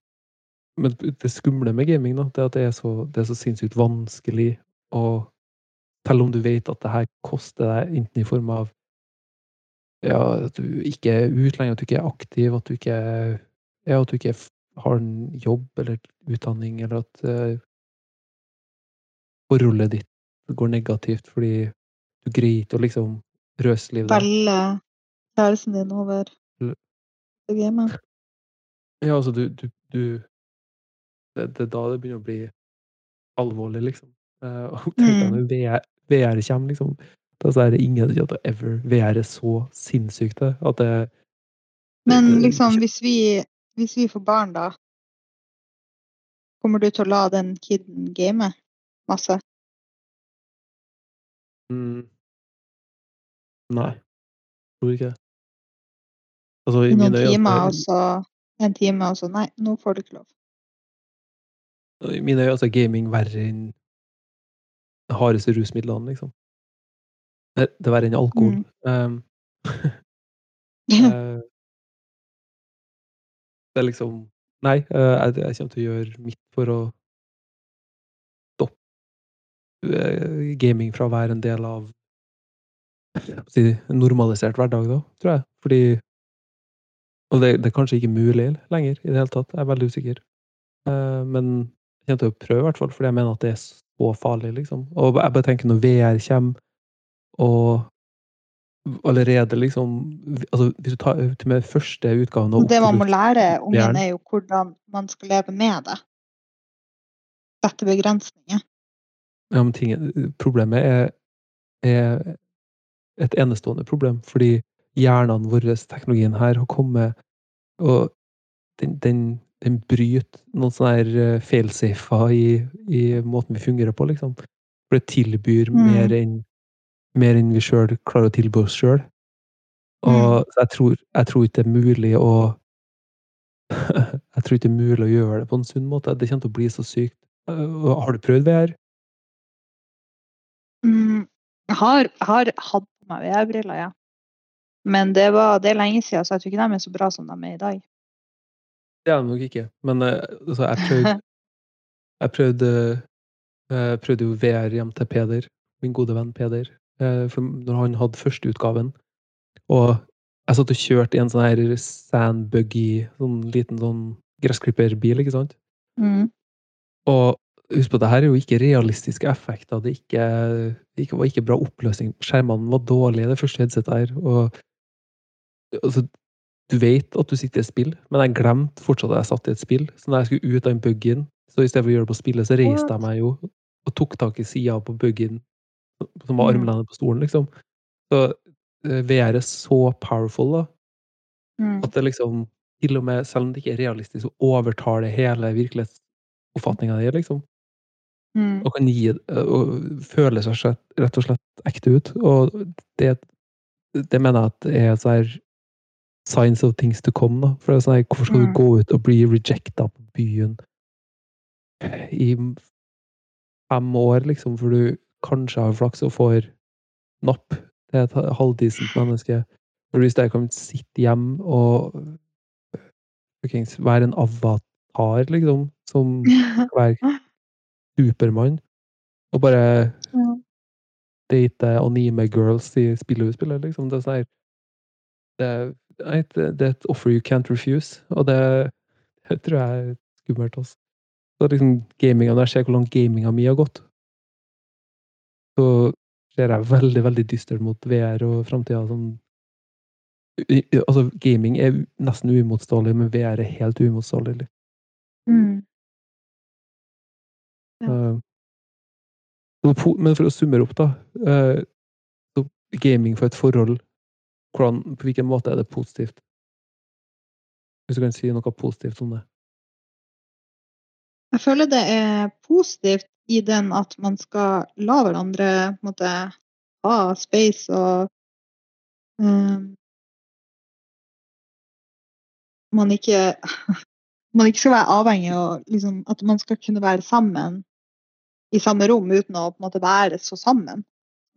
men det skumle med gaming, da, det er at det er så, det er så sinnssykt vanskelig å Selv om du vet at det her koster deg enten i form av ja, at du ikke er ute lenger, at du ikke er aktiv, at du ikke, ja, at du ikke har en jobb eller utdanning, eller at uh, forholdet ditt går negativt fordi du greier ikke å liksom røslive deg. Velge kjæresten din over det gamet. Ja, altså, du, du, du det, det er da det begynner å bli alvorlig, liksom. Eh, og tenk deg Mm. når VR, VR kommer, liksom. Da er det ingen som hadde ever VR er så sinnssykt det, at det Men det- liksom, hvis vi, hvis vi får barn, da Kommer du til å la den kiden game masse? Mm. Nei. Tror ikke det. Altså, I noen mine øyne timer, og så en time, og så Nei, nå får du ikke lov. I mine øyne er gaming verre enn de hardeste rusmidlene, liksom. Det, er verre enn alkohol. Um, eh, det er liksom Nei, eh, jeg, jeg kommer til å gjøre mitt for å stoppe eh, gaming fra å være en del av si, en normalisert hverdag, da, tror jeg. Fordi Og det, det er kanskje ikke mulig lenger i det hele tatt. Jeg er veldig usikker. Uh, men kommer til å prøve, i hvert fall, fordi jeg mener at det er så farlig, liksom. Og jeg bare tenker når VR kommer, og allerede liksom altså Hvis du tar til med første utgaven av Det man må lære ungen, er jo hvordan man skal leve med det. Sette begrensninger. Ja, men tingen, problemet er, er et enestående problem, fordi hjernene våre, teknologien her, har kommet Og den, den, den bryter noen sånne eh, failsafer i, i måten vi fungerer på, liksom. For det tilbyr Mm. mer enn mer enn vi sjøl klarer å tilby oss sjøl. Og Mm. jeg tror, jeg tror ikke det er mulig å Jeg tror ikke det er mulig å gjøre det på en sunn måte. Det kommer til å bli så sykt. Eh, Har du prøvd VR? Mm, jeg har, har hatt på meg VR-briller, ja. Men det, var, det er lenge siden, så jeg tror ikke de er så bra som de er i dag. Det er det nok ikke. Men eh, altså, jeg prøvde Jeg prøvde, jeg prøvde jo VR hjem til Peder, min gode venn Peder, eh, for når han hadde førsteutgaven. Og jeg satt og kjørte i en sånn her sandbuggy, sånn liten sånn gressklipperbil, ikke sant? Mm. Og husk på, det her er jo ikke realistiske effekter. Det ikke, det var ikke bra oppløsning. Skjermene var dårlige, det første headsetet her. Og altså, du vet at du sitter i et spill, men jeg glemte fortsatt at jeg satt i et spill. Så når jeg skulle ut av den buggyen, så i stedet for å gjøre det på spillet, så reiste jeg meg jo og tok tak i sida på buggyen, som var Mm. armlenet på stolen, liksom. Så eh, VR er så powerful, da, Mm. at det liksom til og med, selv om det ikke er realistisk, så overtar det hele virkelighetsoppfatninga di, liksom. Mm. Og kan gi og føle seg rett og slett ekte ut. Og det, det mener jeg at er sånn her signs of things to come. Da. For det er sånn her, hvorfor skal Mm. du gå ut og bli rejecta på byen i fem år, liksom, for du kanskje har flaks og får napp til et halvdisent menneske? For hvis jeg kan sitte hjemme og fuckings være en avatar, liksom, som være Supermann, og bare date anime girls i spillet hun spiller, liksom. Det er sånn her det, er- det, det er et offer you can't refuse, og det, det tror jeg er skummelt. Også. Så liksom gaminga, Når jeg ser hvor langt gaminga mi har gått, så ser jeg veldig, veldig dystert mot VR og framtida. Sånn, i- i- altså, gaming er nesten uimotståelig, men VR er helt uimotståelig. Mm. Ja. Eh, Men for å summere opp, da. eh, Så gaming for et forhold, hvordan, på hvilken måte er det positivt? Hvis du kan si noe positivt om det. Jeg føler det er positivt i den at man skal la hverandre måte, ha space og um, man ikke man ikke skal være avhengig av liksom, at man skal kunne være sammen i samme rom uten å på en måte være så sammen.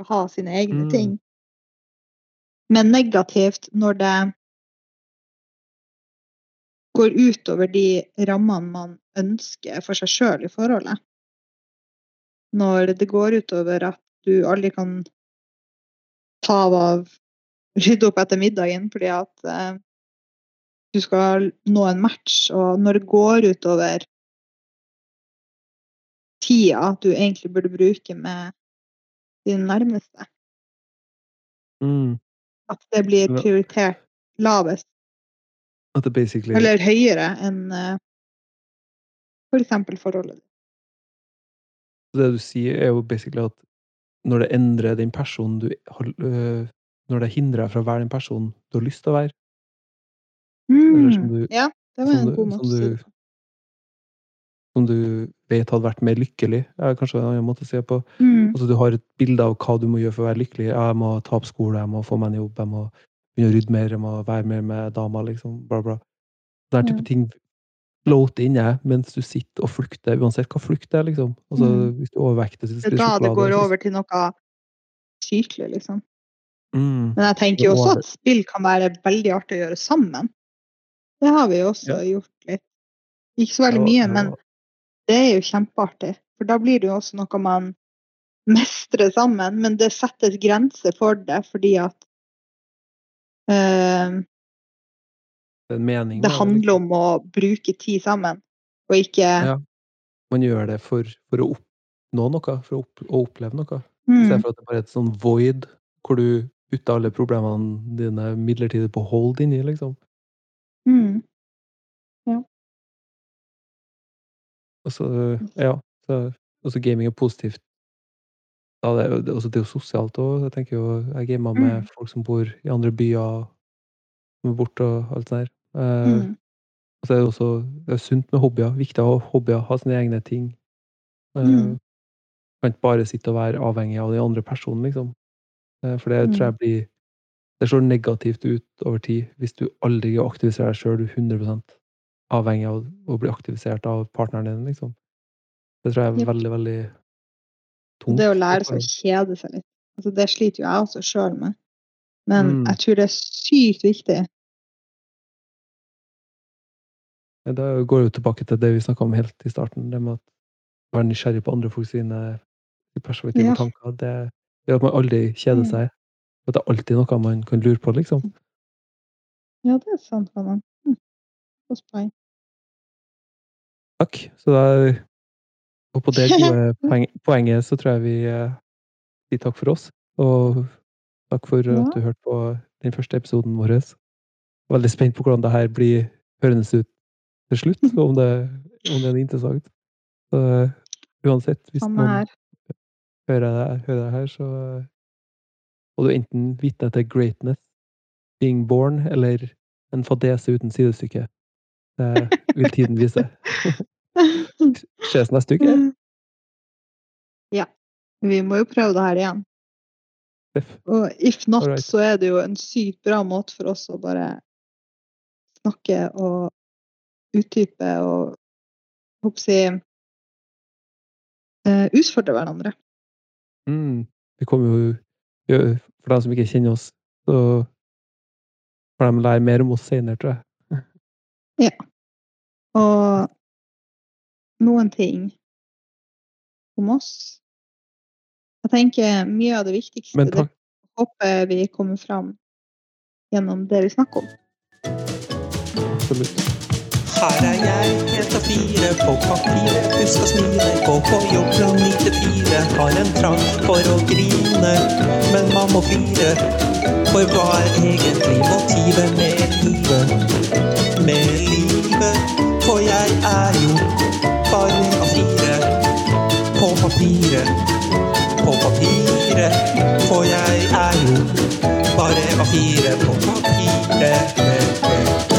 Ha sine egne Mm. ting. Men negativt når det går utover de rammene man ønsker for seg sjøl i forholdet. Når det går utover at du aldri kan ta av rydde opp etter middagen fordi at eh, du skal nå en match, og når det går utover tida du egentlig burde bruke med dine nærmeste. Mm. At det blir prioritert lavest, At basically eller høyere enn eh, for eksempel forholdet. Det du sier, er jo basically at når det endrer den personen du har øh, Når det hindrer deg fra å være den personen du har lyst til å være, Eller som Mm. du- Ja, det var som en du- god måte å si det. Som du vet hadde vært mer lykkelig, er kanskje en annen måte å se på. Mm. Altså, du har et bilde av hva du må gjøre for å være lykkelig. Jeg må ta opp skole, jeg må få meg en jobb, jeg må begynne å rydde mer, jeg må være mer med damer, liksom. Bla, bla. Den type Mm. ting floater inne mens du sitter og flukter, uansett hva flukt er, liksom. Altså, Mm. hvis du overvekter, så spiser du sjokolade. Det er da det går over til noe sykelig, liksom. Mm. Men jeg tenker jo også at spill kan være veldig artig å gjøre sammen. Det har vi jo også Ja. gjort litt. Ikke så veldig mye, men det er jo kjempeartig. For da blir det jo også noe man mestrer sammen, men det settes grenser for det fordi at uh, Det mening. det handler om å bruke tid sammen, og ikke Ja. Man gjør det for, for å oppnå noe, for å, opp, å oppleve noe. Mm, Istedenfor for at det bare er et sånn void hvor du putter alle problemene dine midlertidig på hold inni, liksom. mm, Og så, ja. Så, også gaming er positivt. Ja, det, er jo- det, også, det er jo sosialt òg. Jeg tenker jo, jeg gamer med Mm. folk som bor i andre byer, som er borte og alt sånt der. Eh, mm, Og så er det også det er sunt med hobbyer. Viktig å ha hobbyer, ha sine egne ting. Eh, Mm. Kan ikke bare sitte og være avhengig av den andre personen, liksom. Eh, For det tror Mm. jeg blir Det slår negativt ut over tid hvis du aldri aktiviserer deg sjøl. Du er 100 avhengig av å bli aktivisert av partneren din, liksom. Det tror jeg er veldig, veldig tungt. det å lære seg å kjede seg litt. Altså, det sliter jo jeg også sjøl med. Men Mm. jeg tror det er sykt viktig. Da går jeg jo tilbake til det vi snakka om helt i starten, det med å være nysgjerrig på andre folk sine perspektiv Ja. og tanker. Det gjør at man aldri kjeder Mm. seg. At det er alltid noe man kan lure på, liksom. Ja, det er sant, Anna. Godt poeng. Takk. Så da Og på det gode poeng, poenget så tror jeg vi eh, sier takk for oss. Og takk for Ja. at du hørte på den første episoden vår. Veldig spent på hvordan det her blir hørendes ut til slutt, om det, om det er interessant. Så eh, uansett, hvis noen hører det, hører det her, så og må du enten vitne til greatness, being born, eller en fadese uten sidestykke. Det vil tiden vise. Ses neste uke. Ja. Vi må jo prøve det her igjen. Og if not, right. så er det jo en sykt bra måte for oss å bare snakke og utdype og håper jeg, eh, utfordre hverandre. Mm. Vi kommer jo For dem som ikke kjenner oss, så får de lære mer om oss senere, tror jeg. Og noen ting om oss. Jeg tenker mye av det viktigste Men det håper vi kommer fram gjennom det vi snakker om. Absolutt. Her er jeg, helt av fire på papiret. Husk å smile, gå på jobb fra ni til fire. Har en trang for å grine, men man må fire. For hva er egentlig motivet med livet? Med livet, jeg er jo bare av fire. På papiret, på papiret. For jeg er jo bare av fire på papiret.